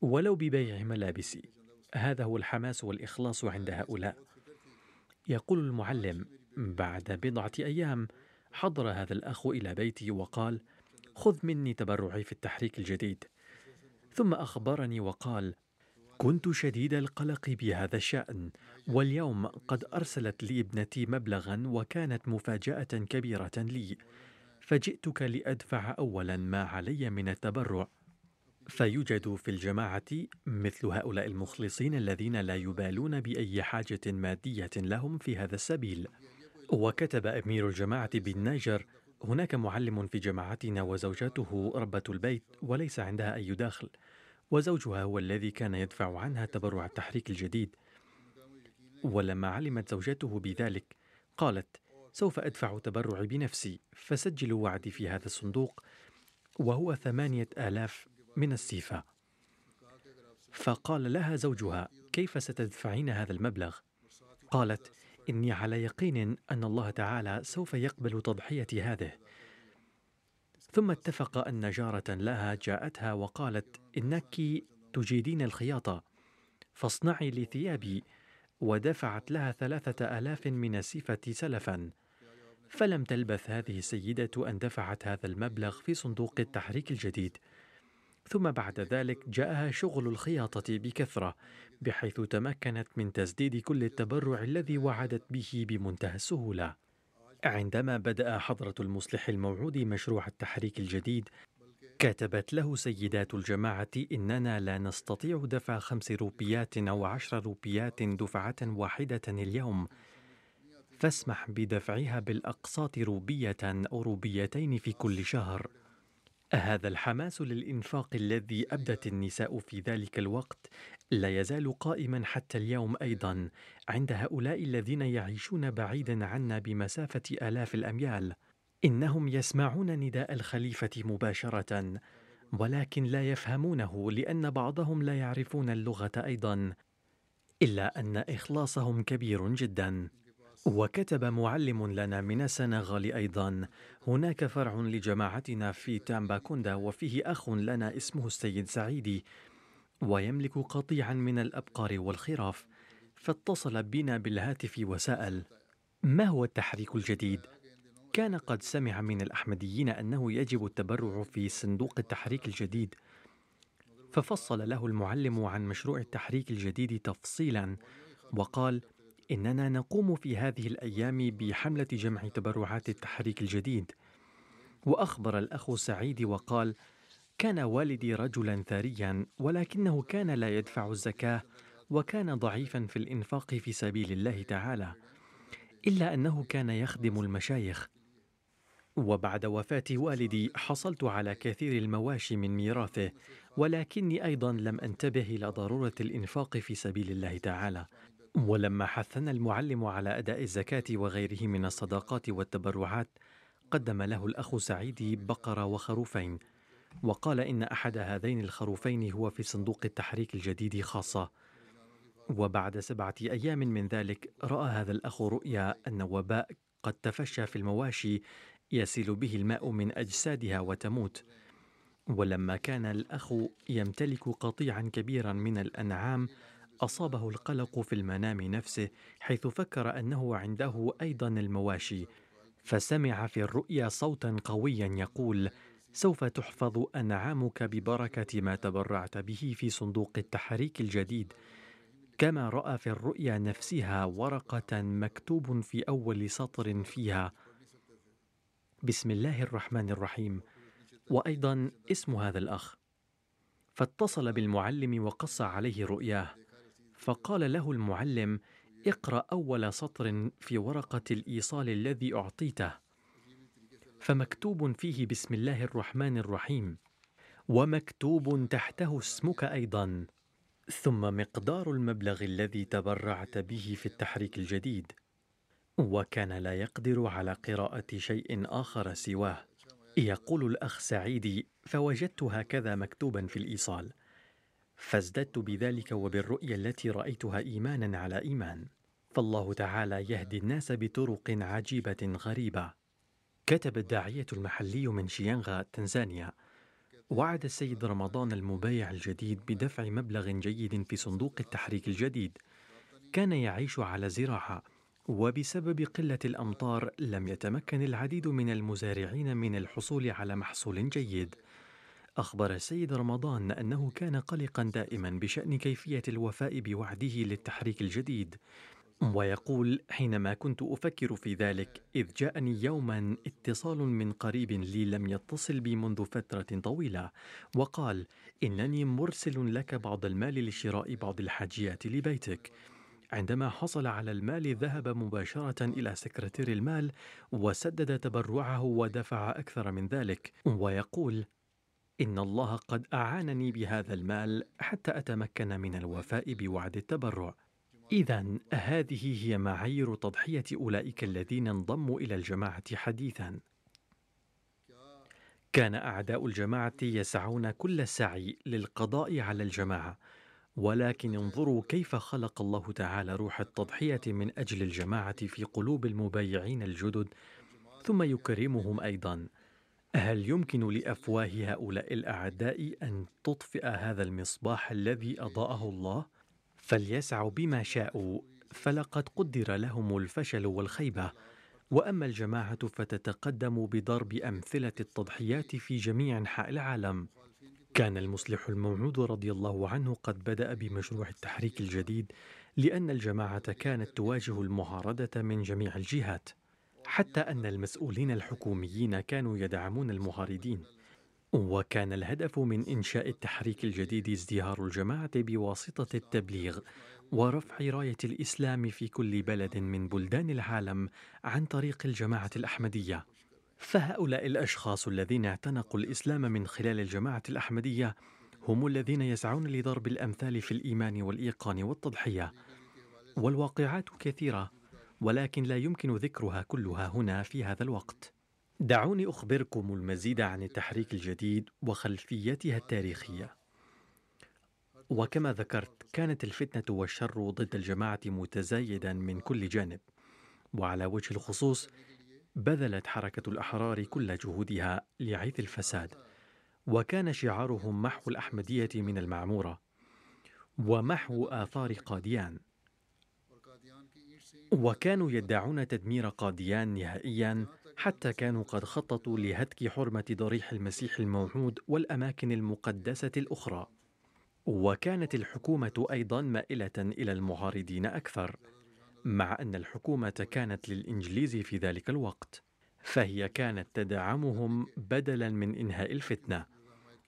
ولو ببيع ملابسي هذا هو الحماس والإخلاص عند هؤلاء. يقول المعلم بعد بضعة أيام حضر هذا الأخ إلى بيتي وقال خذ مني تبرعي في التحريك الجديد ثم أخبرني وقال كنت شديد القلق بهذا الشأن واليوم قد أرسلت لي ابنتي مبلغا وكانت مفاجأة كبيرة لي. فجئتك لأدفع أولا ما علي من التبرع. فيوجد في الجماعة مثل هؤلاء المخلصين الذين لا يبالون بأي حاجة مادية لهم في هذا السبيل. وكتب أمير الجماعة بالنيجر هناك معلم في جماعتنا وزوجته ربة البيت وليس عندها أي دخل وزوجها هو الذي كان يدفع عنها تبرع التحريك الجديد. ولما علمت زوجته بذلك قالت سوف أدفع تبرعي بنفسي. فسجلوا وعدي في هذا الصندوق وهو ثمانية آلاف من السيفا. فقال لها زوجها كيف ستدفعين هذا المبلغ؟ قالت إني على يقين أن الله تعالى سوف يقبل تضحيتي هذه. ثم اتفق أن جارة لها جاءتها وقالت إنك تجيدين الخياطة. فاصنعي لي ثيابي ودفعت لها ثلاثة آلاف من السيفة سلفا. فلم تلبث هذه السيدة أن دفعت هذا المبلغ في صندوق التحريك الجديد ثم بعد ذلك جاءها شغل الخياطة بكثرة بحيث تمكنت من تسديد كل التبرع الذي وعدت به بمنتهى السهولة. عندما بدأ حضرة المصلح الموعود مشروع التحريك الجديد كتبت له سيدات الجماعة إننا لا نستطيع دفع خمس روبيات أو عشر روبيات دفعة واحدة اليوم فاسمح بدفعها بالأقساط روبية أو روبيتين في كل شهر. هذا الحماس للإنفاق الذي أبدت النساء في ذلك الوقت لا يزال قائما حتى اليوم أيضا عند هؤلاء الذين يعيشون بعيدا عنا بمسافة آلاف الأميال. إنهم يسمعون نداء الخليفة مباشرة ولكن لا يفهمونه لأن بعضهم لا يعرفون اللغة أيضا إلا أن إخلاصهم كبير جدا. وكتب معلم لنا من السنغال أيضا. هناك فرع لجماعتنا في تامباكوندا وفيه أخ لنا اسمه السيد سعيدي ويملك قطيعا من الأبقار والخراف. فاتصل بنا بالهاتف وسأل ما هو التحريك الجديد؟ كان قد سمع من الأحمديين أنه يجب التبرع في صندوق التحريك الجديد. ففصل له المعلم عن مشروع التحريك الجديد تفصيلا وقال إننا نقوم في هذه الأيام بحملة جمع تبرعات التحريك الجديد. وأخبر الأخ سعيد وقال كان والدي رجلا ثريا ولكنه كان لا يدفع الزكاة وكان ضعيفا في الإنفاق في سبيل الله تعالى إلا أنه كان يخدم المشايخ. وبعد وفاة والدي حصلت على كثير المواشي من ميراثه ولكني أيضا لم أنتبه إلى ضرورة الإنفاق في سبيل الله تعالى. ولما حثنا المعلم على أداء الزكاة وغيره من الصدقات والتبرعات قدم له الأخ سعيد بقرة وخروفين وقال إن أحد هذين الخروفين هو في صندوق التحريك الجديد خاصة. وبعد سبعة أيام من ذلك رأى هذا الأخ رؤيا أن وباء قد تفشى في المواشي يسيل به الماء من أجسادها وتموت. ولما كان الأخ يمتلك قطيعا كبيرا من الأنعام أصابه القلق في المنام نفسه حيث فكر أنه عنده أيضا المواشي فسمع في الرؤيا صوتا قويا يقول سوف تحفظ أنعامك ببركة ما تبرعت به في صندوق التحريك الجديد. كما رأى في الرؤيا نفسها ورقة مكتوب في أول سطر فيها. بسم الله الرحمن الرحيم. وأيضا اسم هذا الأخ. فاتصل بالمعلم وقص عليه رؤياه. فقال له المعلم اقرأ أول سطر في ورقة الإيصال الذي أعطيته. فمكتوب فيه بسم الله الرحمن الرحيم ومكتوب تحته اسمك أيضا. ثم مقدار المبلغ الذي تبرعت به في التحريك الجديد. وكان لا يقدر على قراءة شيء آخر سواه. يقول الأخ سعيدي فوجدت هكذا مكتوبا في الإيصال. فازددت بذلك وبالرؤية التي رأيتها إيمانا على إيمان. فالله تعالى يهدي الناس بطرق عجيبة غريبة. كتب الداعية المحلي من شيانغا تنزانيا. وعد السيد رمضان المبايع الجديد بدفع مبلغ جيد في صندوق التحريك الجديد. كان يعيش على زراعة وبسبب قلة الأمطار لم يتمكن العديد من المزارعين من الحصول على محصول جيد. أخبر السيد رمضان أنه كان قلقا دائما بشأن كيفية الوفاء بوعده للتحريك الجديد ويقول حينما كنت أفكر في ذلك إذ جاءني يوما اتصال من قريب لي لم يتصل بي منذ فترة طويلة وقال إنني مرسل لك بعض المال لشراء بعض الحاجيات لبيتك. عندما حصل على المال ذهب مباشرة إلى سكرتير المال وسدد تبرعه ودفع أكثر من ذلك ويقول ان الله قد اعانني بهذا المال حتى اتمكن من الوفاء بوعد التبرع إذا هذه هي معايير تضحية أولئك الذين انضموا إلى الجماعة حديثا. كان أعداء الجماعة يسعون كل السعي للقضاء على الجماعة، ولكن انظروا كيف خلق الله تعالى روح التضحية من أجل الجماعة في قلوب المبايعين الجدد، ثم يكرمهم أيضا. هل يمكن لأفواه هؤلاء الأعداء أن تطفئ هذا المصباح الذي أضاءه الله؟ فليسعوا بما شاءوا فلقد قدر لهم الفشل والخيبة. وأما الجماعة فتتقدم بضرب أمثلة التضحيات في جميع أنحاء العالم. كان المصلح الموعود رضي الله عنه قد بدأ بمشروع التحريك الجديد لأن الجماعة كانت تواجه المعارضة من جميع الجهات. حتى أن المسؤولين الحكوميين كانوا يدعمون المعارضين وكان الهدف من إنشاء التحريك الجديد ازدهار الجماعة بواسطة التبليغ ورفع راية الإسلام في كل بلد من بلدان العالم عن طريق الجماعة الأحمدية. فهؤلاء الأشخاص الذين اعتنقوا الإسلام من خلال الجماعة الأحمدية هم الذين يسعون لضرب الأمثال في الإيمان والإيقان والتضحية. والواقعات كثيرة ولكن لا يمكن ذكرها كلها هنا في هذا الوقت. دعوني أخبركم المزيد عن التحريك الجديد وخلفيتها التاريخية. وكما ذكرت كانت الفتنة والشر ضد الجماعة متزايدا من كل جانب، وعلى وجه الخصوص بذلت حركة الأحرار كل جهودها لعيث الفساد، وكان شعارهم محو الأحمدية من المعمورة، ومحو آثار قاديان. وكانوا يدعون تدمير قاديان نهائيا حتى كانوا قد خططوا لهتك حرمة ضريح المسيح الموعود والأماكن المقدسة الأخرى. وكانت الحكومة أيضا مائلة إلى المعارضين أكثر، مع أن الحكومة كانت للإنجليز في ذلك الوقت، فهي كانت تدعمهم بدلا من إنهاء الفتنة.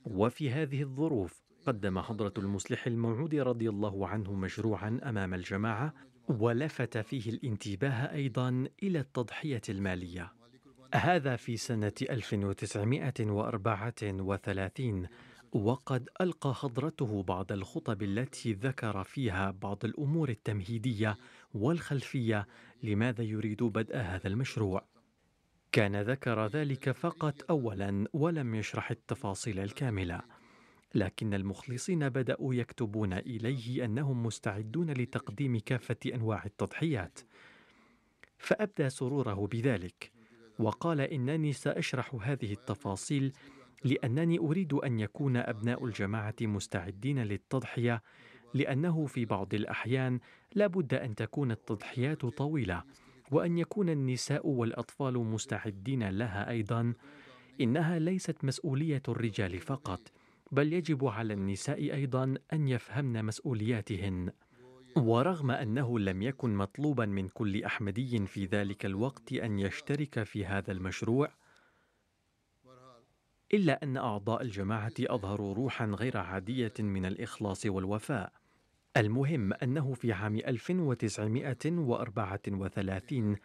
وفي هذه الظروف قدم حضرة المصلح الموعود رضي الله عنه مشروعا أمام الجماعة ولفت فيه الانتباه أيضا إلى التضحية المالية. هذا في سنة 1934 وقد ألقى حضرته بعض الخطب التي ذكر فيها بعض الأمور التمهيدية والخلفية لماذا يريد بدء هذا المشروع. كان ذكر ذلك فقط أولا ولم يشرح التفاصيل الكاملة. لكن المخلصين بدأوا يكتبون إليه أنهم مستعدون لتقديم كافة أنواع التضحيات. فأبدى سروره بذلك. وقال إنني سأشرح هذه التفاصيل لأنني أريد أن يكون أبناء الجماعة مستعدين للتضحية لأنه في بعض الأحيان لا بد أن تكون التضحيات طويلة وأن يكون النساء والأطفال مستعدين لها أيضا إنها ليست مسؤولية الرجال فقط بل يجب على النساء أيضا أن يفهمن مسؤولياتهن. ورغم أنه لم يكن مطلوبا من كل أحمدي في ذلك الوقت أن يشترك في هذا المشروع إلا أن أعضاء الجماعة أظهروا روحا غير عادية من الإخلاص والوفاء. المهم أنه في عام 1934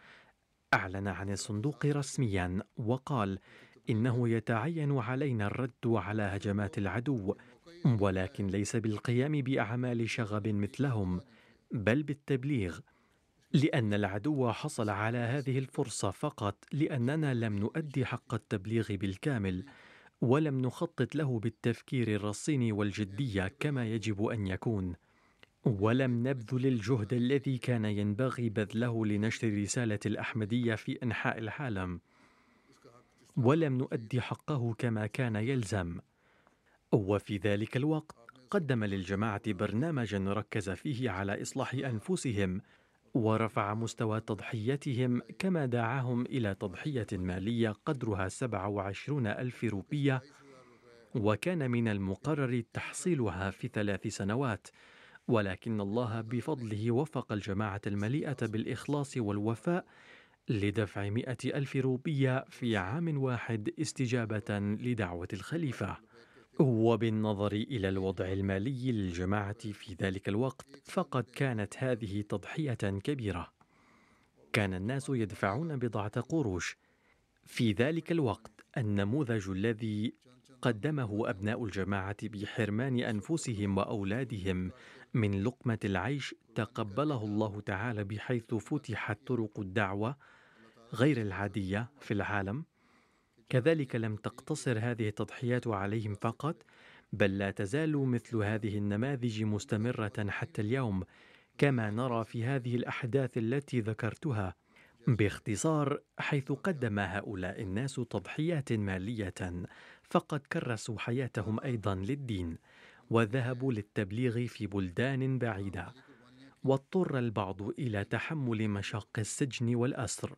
أعلن عن الصندوق رسميا وقال إنه يتعين علينا الرد على هجمات العدو ولكن ليس بالقيام بأعمال شغب مثلهم بل بالتبليغ. لأن العدو حصل على هذه الفرصة فقط لأننا لم نؤدي حق التبليغ بالكامل ولم نخطط له بالتفكير الرصين والجدية كما يجب أن يكون. ولم نبذل الجهد الذي كان ينبغي بذله لنشر رسالة الأحمدية في أنحاء العالم. ولم نؤدي حقه كما كان يلزم. وفي ذلك الوقت قدم للجماعة برنامجا ركز فيه على إصلاح أنفسهم ورفع مستوى تضحيتهم كما دعاهم إلى تضحية مالية قدرها 27 ألف روبية وكان من المقرر تحصيلها في ثلاث سنوات. ولكن الله بفضله وفق الجماعة المليئة بالإخلاص والوفاء لدفع مئة ألف روبية في عام واحد استجابة لدعوة الخليفة. وبالنظر إلى الوضع المالي للجماعة في ذلك الوقت فقد كانت هذه تضحية كبيرة. كان الناس يدفعون بضعة قروش. في ذلك الوقت النموذج الذي قدمه أبناء الجماعة بحرمان أنفسهم وأولادهم من لقمة العيش تقبله الله تعالى بحيث فتحت طرق الدعوة غير العادية في العالم. كذلك لم تقتصر هذه التضحيات عليهم فقط بل لا تزال مثل هذه النماذج مستمرة حتى اليوم كما نرى في هذه الأحداث التي ذكرتها باختصار حيث قدم هؤلاء الناس تضحيات مالية فقد كرسوا حياتهم أيضا للدين وذهبوا للتبليغ في بلدان بعيدة واضطر البعض إلى تحمل مشاق السجن والأسر.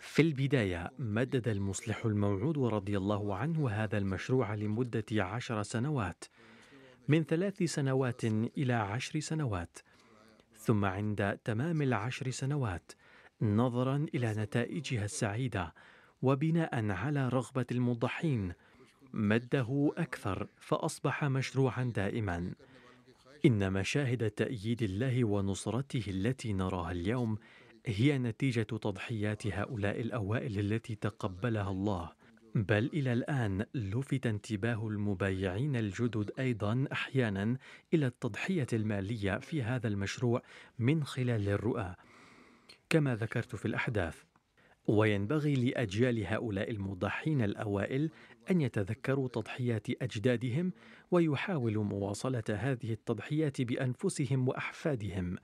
في البداية مدد المصلح الموعود رضي الله عنه هذا المشروع لمدة عشر سنوات من ثلاث سنوات إلى عشر سنوات ثم عند تمام العشر سنوات نظرا إلى نتائجها السعيدة وبناء على رغبة المضحين مده أكثر فأصبح مشروعا دائما. إن مشاهد تأييد الله ونصرته التي نراها اليوم هي نتيجة تضحيات هؤلاء الأوائل التي تقبلها الله. بل إلى الآن لفت انتباه المبايعين الجدد أيضا أحيانا إلى التضحية المالية في هذا المشروع من خلال الرؤى. كما ذكرت في الأحداث وينبغي لأجيال هؤلاء المضحين الأوائل أن يتذكروا تضحيات أجدادهم ويحاولوا مواصلة هذه التضحيات بأنفسهم وأحفادهم.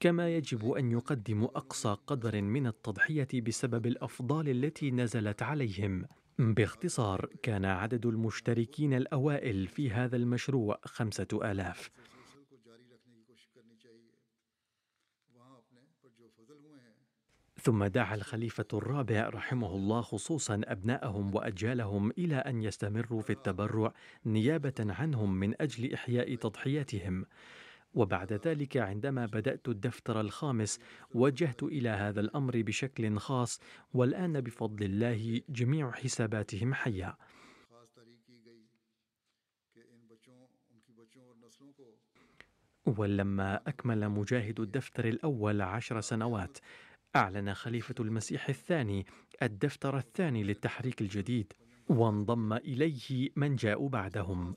كما يجب أن يقدموا أقصى قدر من التضحية بسبب الأفضال التي نزلت عليهم. باختصار كان عدد المشتركين الأوائل في هذا المشروع خمسة آلاف. ثم دعا الخليفة الرابع رحمه الله خصوصا أبناءهم وأجيالهم إلى أن يستمروا في التبرع نيابة عنهم من أجل إحياء تضحياتهم. وبعد ذلك عندما بدأت الدفتر الخامس وجهت إلى هذا الأمر بشكل خاص والآن بفضل الله جميع حساباتهم حية. ولما أكمل مجاهد الدفتر الأول عشر سنوات أعلن خليفة المسيح الثاني الدفتر الثاني للتحريك الجديد وانضم إليه من جاءوا بعدهم.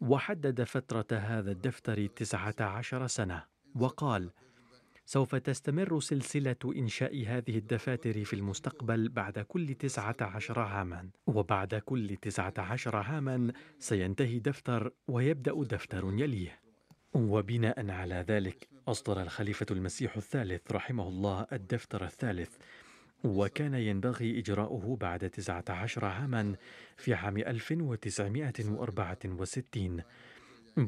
وحدد فترة هذا الدفتر تسعة عشر سنة وقال سوف تستمر سلسلة إنشاء هذه الدفاتر في المستقبل بعد كل تسعة عشر عاما وبعد كل تسعة عشر عاما سينتهي دفتر ويبدأ دفتر يليه. وبناء على ذلك أصدر الخليفة المسيح الثالث رحمه الله الدفتر الثالث. وكان ينبغي إجراؤه بعد 19 عاما في عام 1964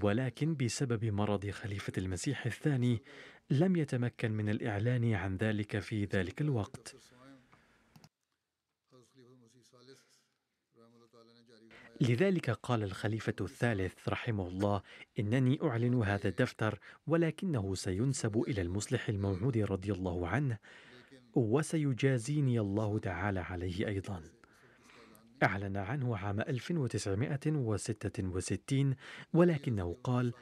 ولكن بسبب مرض خليفة المسيح الثاني لم يتمكن من الإعلان عن ذلك في ذلك الوقت. لذلك قال الخليفة الثالث رحمه الله إنني أعلن هذا الدفتر ولكنه سينسب إلى المصلح الموعود رضي الله عنه وسيجازيني الله تعالى عليه أيضا. أعلن عنه عام 1966 ولكنه قال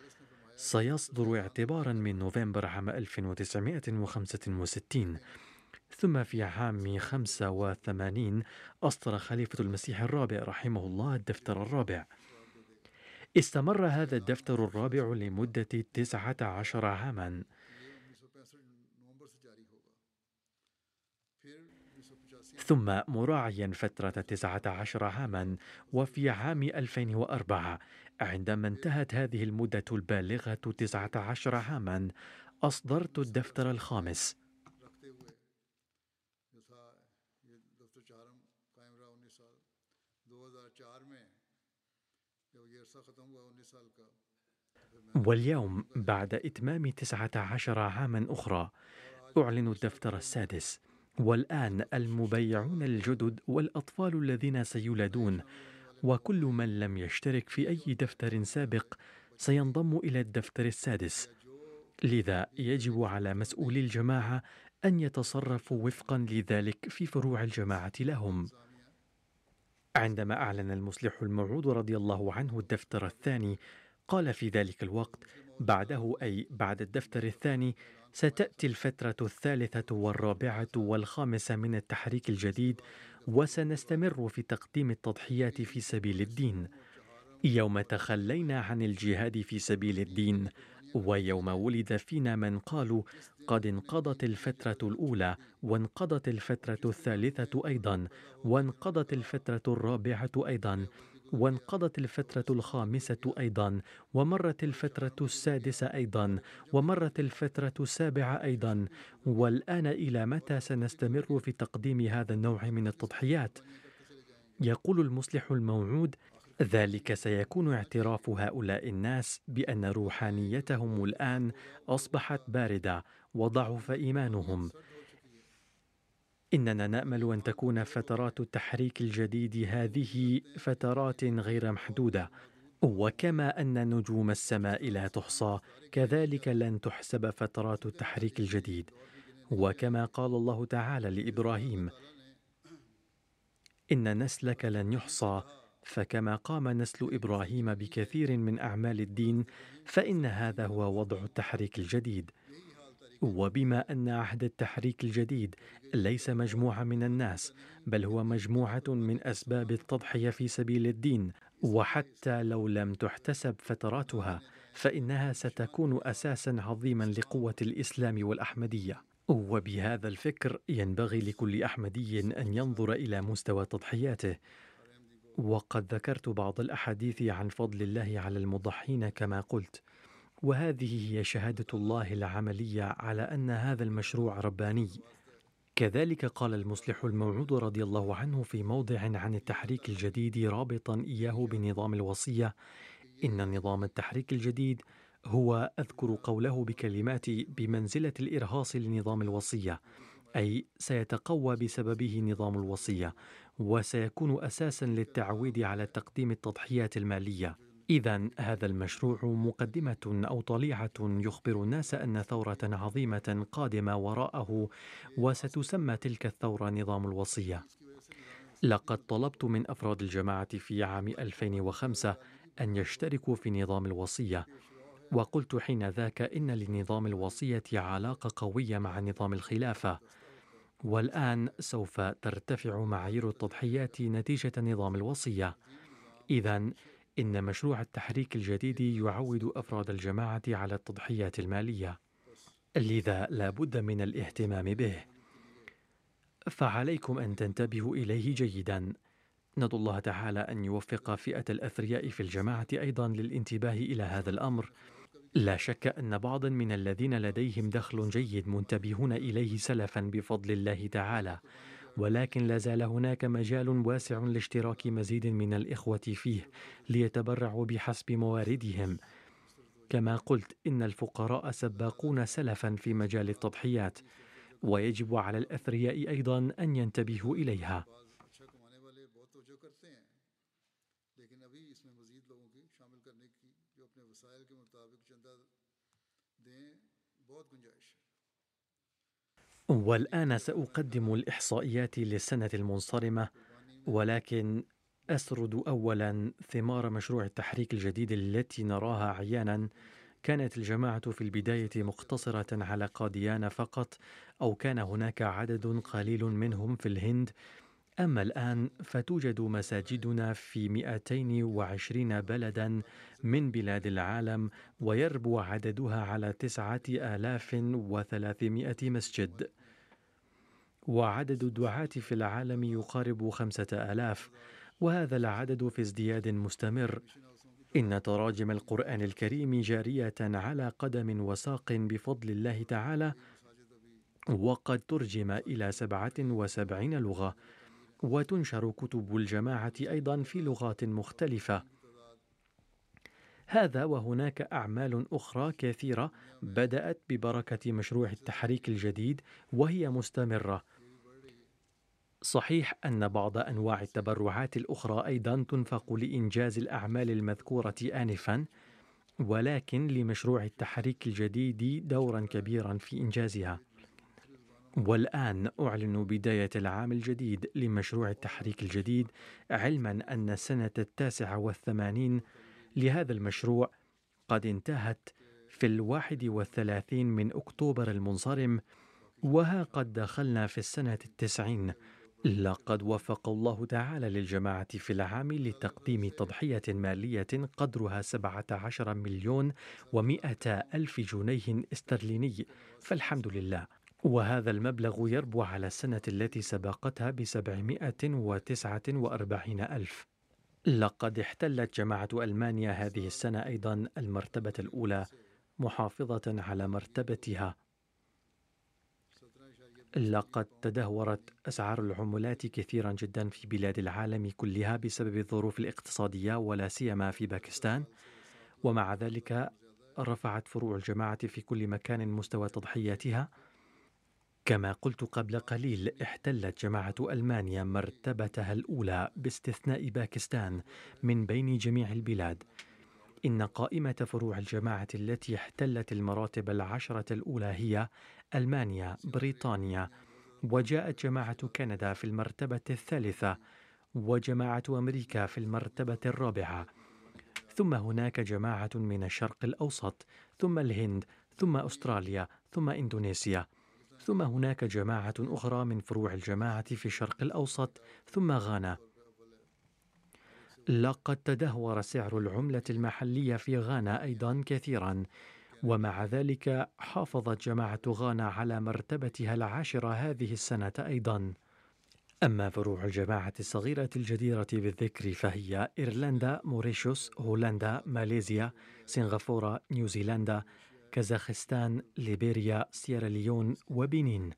سيصدر اعتبارا من نوفمبر عام 1965 ثم في عام 85 أصدر خليفة المسيح الرابع رحمه الله الدفتر الرابع. استمر هذا الدفتر الرابع لمدة 19 عاما. ثم مراعيا فترة تسعة عشر عاما وفي عام 2004 عندما انتهت هذه المدة البالغة تسعة عشر عاما أصدرت الدفتر الخامس. واليوم بعد إتمام تسعة عشر عاما أخرى أعلن الدفتر السادس. والآن المبيعون الجدد والأطفال الذين سيولدون وكل من لم يشترك في أي دفتر سابق سينضم إلى الدفتر السادس. لذا يجب على مسؤولي الجماعة أن يتصرفوا وفقا لذلك في فروع الجماعة لهم. عندما أعلن المصلح الموعود رضي الله عنه الدفتر الثاني قال في ذلك الوقت بعده أي بعد الدفتر الثاني ستأتي الفترة الثالثة والرابعة والخامسة من التحريك الجديد وسنستمر في تقديم التضحيات في سبيل الدين. يوم تخلينا عن الجهاد في سبيل الدين ويوم ولد فينا من قالوا قد انقضت الفترة الأولى وانقضت الفترة الثالثة أيضا وانقضت الفترة الرابعة أيضا. وانقضت الفترة الخامسة أيضا ومرت الفترة السادسة أيضا ومرت الفترة السابعة أيضا والآن إلى متى سنستمر في تقديم هذا النوع من التضحيات؟ يقول المصلح الموعود ذلك سيكون اعتراف هؤلاء الناس بأن روحانيتهم الآن أصبحت باردة وضعف إيمانهم إننا نأمل أن تكون فترات التحريك الجديد هذه فترات غير محدودة وكما أن نجوم السماء لا تحصى كذلك لن تحسب فترات التحريك الجديد. وكما قال الله تعالى لإبراهيم إن نسلك لن يحصى فكما قام نسل إبراهيم بكثير من أعمال الدين فإن هذا هو وضع التحريك الجديد. وبما أن عهد التحريك الجديد ليس مجموعة من الناس بل هو مجموعة من أسباب التضحية في سبيل الدين. وحتى لو لم تحتسب فتراتها فإنها ستكون أساسا عظيما لقوة الإسلام والأحمدية. وبهذا الفكر ينبغي لكل أحمدي أن ينظر إلى مستوى تضحياته. وقد ذكرت بعض الأحاديث عن فضل الله على المضحين كما قلت. وهذه هي شهادة الله العملية على أن هذا المشروع رباني. كذلك قال المصلح الموعود رضي الله عنه في موضع عن التحريك الجديد رابطا إياه بنظام الوصية. إن نظام التحريك الجديد هو أذكر قوله بكلمات بمنزلة الإرهاص لنظام الوصية أي سيتقوى بسببه نظام الوصية وسيكون أساسا للتعويد على تقديم التضحيات المالية. اذا هذا المشروع مقدمة أو طليعة يخبر الناس أن ثورة عظيمة قادمة وراءه وستسمى تلك الثورة نظام الوصية لقد طلبت من أفراد الجماعة في عام 2005 أن يشتركوا في نظام الوصية وقلت حين ذاك إن لنظام الوصية علاقة قوية مع نظام الخلافة والآن سوف ترتفع معايير التضحيات نتيجة نظام الوصية. إذا إن مشروع التحريك الجديد يعود أفراد الجماعة على التضحيات المالية. لذا لا بد من الاهتمام به. فعليكم أن تنتبهوا إليه جيدا. ندعو الله تعالى أن يوفق فئة الأثرياء في الجماعة أيضا للانتباه إلى هذا الأمر. لا شك أن بعضا من الذين لديهم دخل جيد منتبهون إليه سلفا بفضل الله تعالى ولكن لا زال هناك مجال واسع لاشتراك مزيد من الإخوة فيه ليتبرعوا بحسب مواردهم. كما قلت إن الفقراء سباقون سلفا في مجال التضحيات ويجب على الأثرياء أيضا أن ينتبهوا إليها. والآن سأقدم الإحصائيات للسنة المنصرمة ولكن أسرد أولا ثمار مشروع التحريك الجديد التي نراها عيانا. كانت الجماعة في البداية مقتصرة على قاديان فقط أو كان هناك عدد قليل منهم في الهند. أما الآن فتوجد مساجدنا في 220 بلدا من بلاد العالم ويربو عددها على 9300 مسجد. وعدد الدعاة في العالم يقارب خمسة آلاف وهذا العدد في ازدياد مستمر. إن تراجم القرآن الكريم جارية على قدم وساق بفضل الله تعالى وقد ترجم إلى سبعة وسبعين لغة وتنشر كتب الجماعة أيضا في لغات مختلفة. هذا وهناك أعمال أخرى كثيرة بدأت ببركة مشروع التحريك الجديد وهي مستمرة. صحيح أن بعض أنواع التبرعات الأخرى أيضا تنفق لإنجاز الأعمال المذكورة آنفا ولكن لمشروع التحريك الجديد دورا كبيرا في إنجازها. والآن أعلن بداية العام الجديد لمشروع التحريك الجديد علما أن السنة التاسعة والثمانين لهذا المشروع قد انتهت في الواحد والثلاثين من أكتوبر المنصرم وها قد دخلنا في السنة التسعين. لقد وفق الله تعالى للجماعة في العام لتقديم تضحية مالية قدرها 17 مليون ومئة ألف جنيه استرليني فالحمد لله. وهذا المبلغ يربو على السنة التي سبقتها وتسعة وأربعين ألف. لقد احتلت جماعة ألمانيا هذه السنة أيضا المرتبة الأولى محافظة على مرتبتها. لقد تدهورت أسعار العملات كثيرا جدا في بلاد العالم كلها بسبب الظروف الاقتصادية ولا سيما في باكستان. ومع ذلك رفعت فروع الجماعة في كل مكان مستوى تضحياتها. كما قلت قبل قليل احتلت جماعة ألمانيا مرتبتها الأولى باستثناء باكستان من بين جميع البلاد. إن قائمة فروع الجماعة التي احتلت المراتب العشرة الأولى هي ألمانيا، بريطانيا، وجاءت جماعة كندا في المرتبة الثالثة، وجماعة أمريكا في المرتبة الرابعة. ثم هناك جماعة من الشرق الأوسط، ثم الهند، ثم أستراليا، ثم إندونيسيا. ثم هناك جماعة أخرى من فروع الجماعة في الشرق الأوسط ثم غانا لقد تدهور سعر العملة المحلية في غانا أيضا كثيرا ومع ذلك حافظت جماعة غانا على مرتبتها العاشرة هذه السنة أيضا أما فروع الجماعة الصغيرة الجديرة بالذكر فهي إيرلندا، موريشيوس، هولندا، ماليزيا، سنغافورة، نيوزيلندا، كازاخستان، ليبيريا، سيراليون وبنين.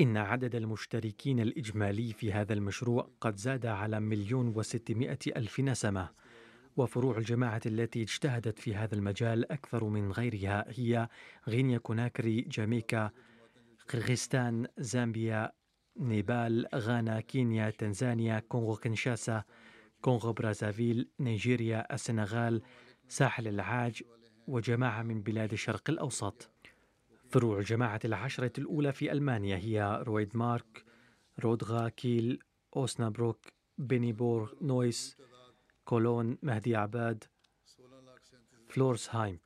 إن عدد المشتركين الإجمالي في هذا المشروع قد زاد على مليون وستمائة ألف نسمة وفروع الجماعة التي اجتهدت في هذا المجال أكثر من غيرها هي غينيا كوناكري، جاميكا، قرغيزستان، زامبيا، نيبال، غانا، كينيا، تنزانيا، كونغو كنشاسا، كونغو برازافيل، نيجيريا، السنغال، ساحل العاج، وجماعة من بلاد الشرق الأوسط. فروع الجماعة العشرة الأولى في ألمانيا هي رويد مارك رودغا كيل أوسنابروك بينيبورغ نويس كولون مهدي عباد فلورسهايم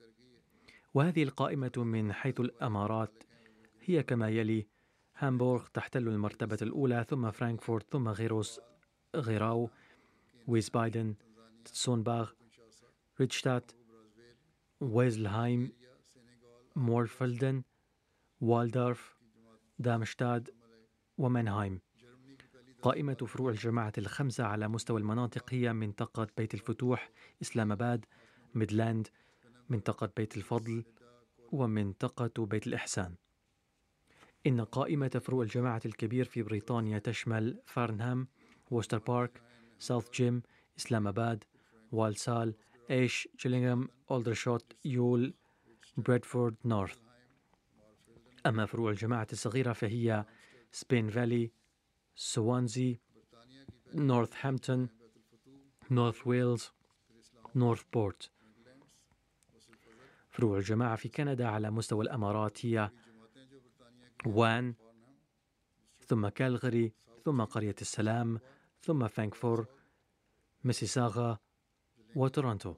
وهذه القائمة من حيث الأمارات هي كما يلي هامبورغ تحتل المرتبة الأولى ثم فرانكفورت ثم غروس غيراو ويسبايدن تسونباغ ريتشتات ويزلهايم مورفلدن والدورف دامشتاد ومنهايم. قائمة فروع الجماعة الخمسة على مستوى المناطق هي منطقة بيت الفتوح إسلام آباد ميدلاند منطقة بيت الفضل ومنطقة بيت الإحسان. إن قائمة فروع الجماعة الكبير في بريطانيا تشمل فارنهام ووستر بارك ساوث جيم إسلام آباد والسال إيش جيلينغهام أولدرشوت يول بريدفورد نورث. أما فروع الجماعة الصغيرة فهي سبين فالي سوانزي نورث هامبتون نورث ويلز نورث بورت فروع الجماعة في كندا على مستوى الأمارات هي وان ثم كالغري ثم قرية السلام ثم فانكفور ميسيساغا وتورونتو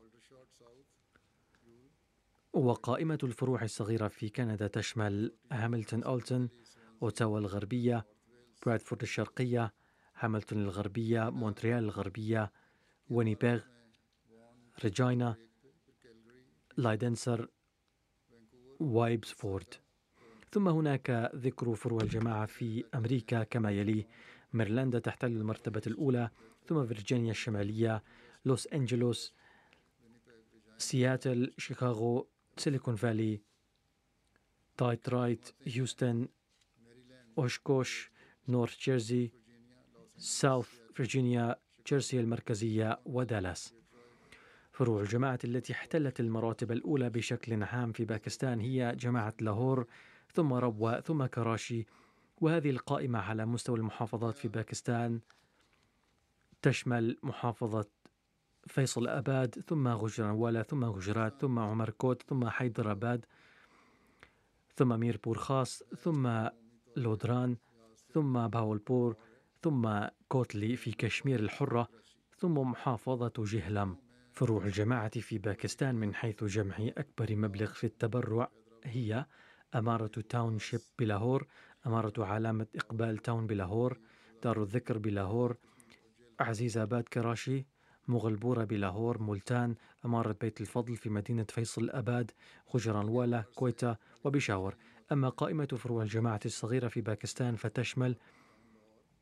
وقائمة الفروع الصغيرة في كندا تشمل هاملتون أولتون أوتاوا الغربية برادفورد الشرقية هاملتون الغربية مونتريال الغربية وينيبيغ ريجينا لويدمنستر وأبوتسفورد. ثم هناك ذكر فروع الجماعة في أمريكا كما يلي. ميرلندا تحتل المرتبة الأولى ثم فيرجينيا الشمالية لوس أنجلوس سياتل شيكاغو سيليكون فالي ديترويت هيوستن أوشكوش نورث جيرسي ساوث فيرجينيا جيرسي المركزية ودالاس. فروع الجماعة التي احتلت المراتب الأولى بشكل عام في باكستان هي جماعة لاهور ثم ربوة ثم كراشي. وهذه القائمة على مستوى المحافظات في باكستان تشمل محافظة فيصل أباد ثم غجرانوالا ثم غجرات ثم عمركوت ثم حيدراباد ثم ميربور خاص ثم لودران. ثم بهاولبور ثم كوتلي في كشمير الحرة ثم محافظة جهلم. فروع الجماعة في باكستان من حيث جمع أكبر مبلغ في التبرع هي أمارة تاون شيب بلاهور أمارة علامة إقبال تاون بلاهور دار الذكر بلاهور عزيز آباد كراشي مغلبورة بلاهور ملتان أمارة بيت الفضل في مدينة فيصل أباد غجرانوالا كويتا وبشاور. أما قائمة فروع الجماعة الصغيرة في باكستان فتشمل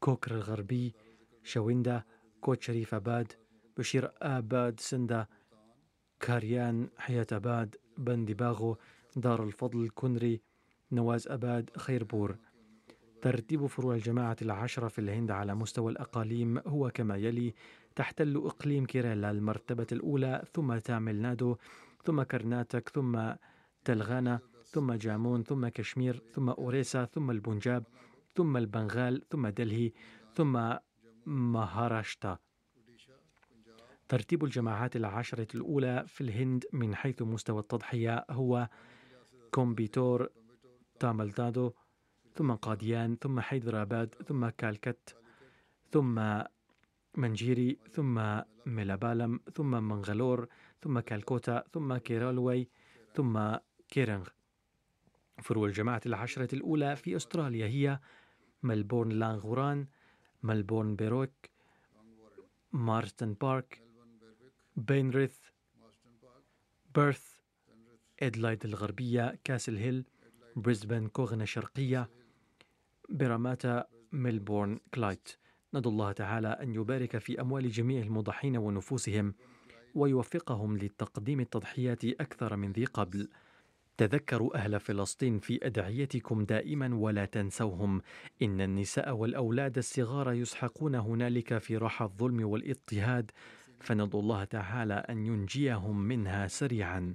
كوكر الغربي شويندا كوت شريف أباد بشير آباد سندا كاريان حياة أباد بندي باغو دار الفضل كنري نواز أباد خيربور. ترتيب فروع الجماعة العشرة في الهند على مستوى الأقاليم هو كما يلي تحتل إقليم كيرالا المرتبة الأولى ثم تامل نادو ثم كرناتك ثم تلنغانا. ثم جامو ثم كشمير ثم أوريسا ثم البنجاب ثم البنغال ثم دلهي ثم مهاراشترا ترتيب الجماعات العشرة الأولى في الهند من حيث مستوى التضحية هو كومبيتور تامل نادو ثم قاديان ثم حيدرآباد ثم كالكت ثم منجيري ثم ميلابالم ثم منغلور ثم كالكوتا ثم كيرالوي ثم كيرنغ. فروع الجماعة العشرة الأولى في أستراليا هي ملبورن لانغوارن ملبورن بيروك مارستن بارك بينريث بيرث أديلايد الغربية كاسل هيل بريسبن كوغنا الشرقية براماتا ميلبورن كلايت. ندعو الله تعالى أن يبارك في أموال جميع المضحين ونفوسهم ويوفقهم لتقديم التضحيات أكثر من ذي قبل. تذكروا أهل فلسطين في أدعيتكم دائما ولا تنسوهم. إن النساء والأولاد الصغار يسحقون هنالك في رحى الظلم والإضطهاد فندعو الله تعالى أن ينجيهم منها سريعا.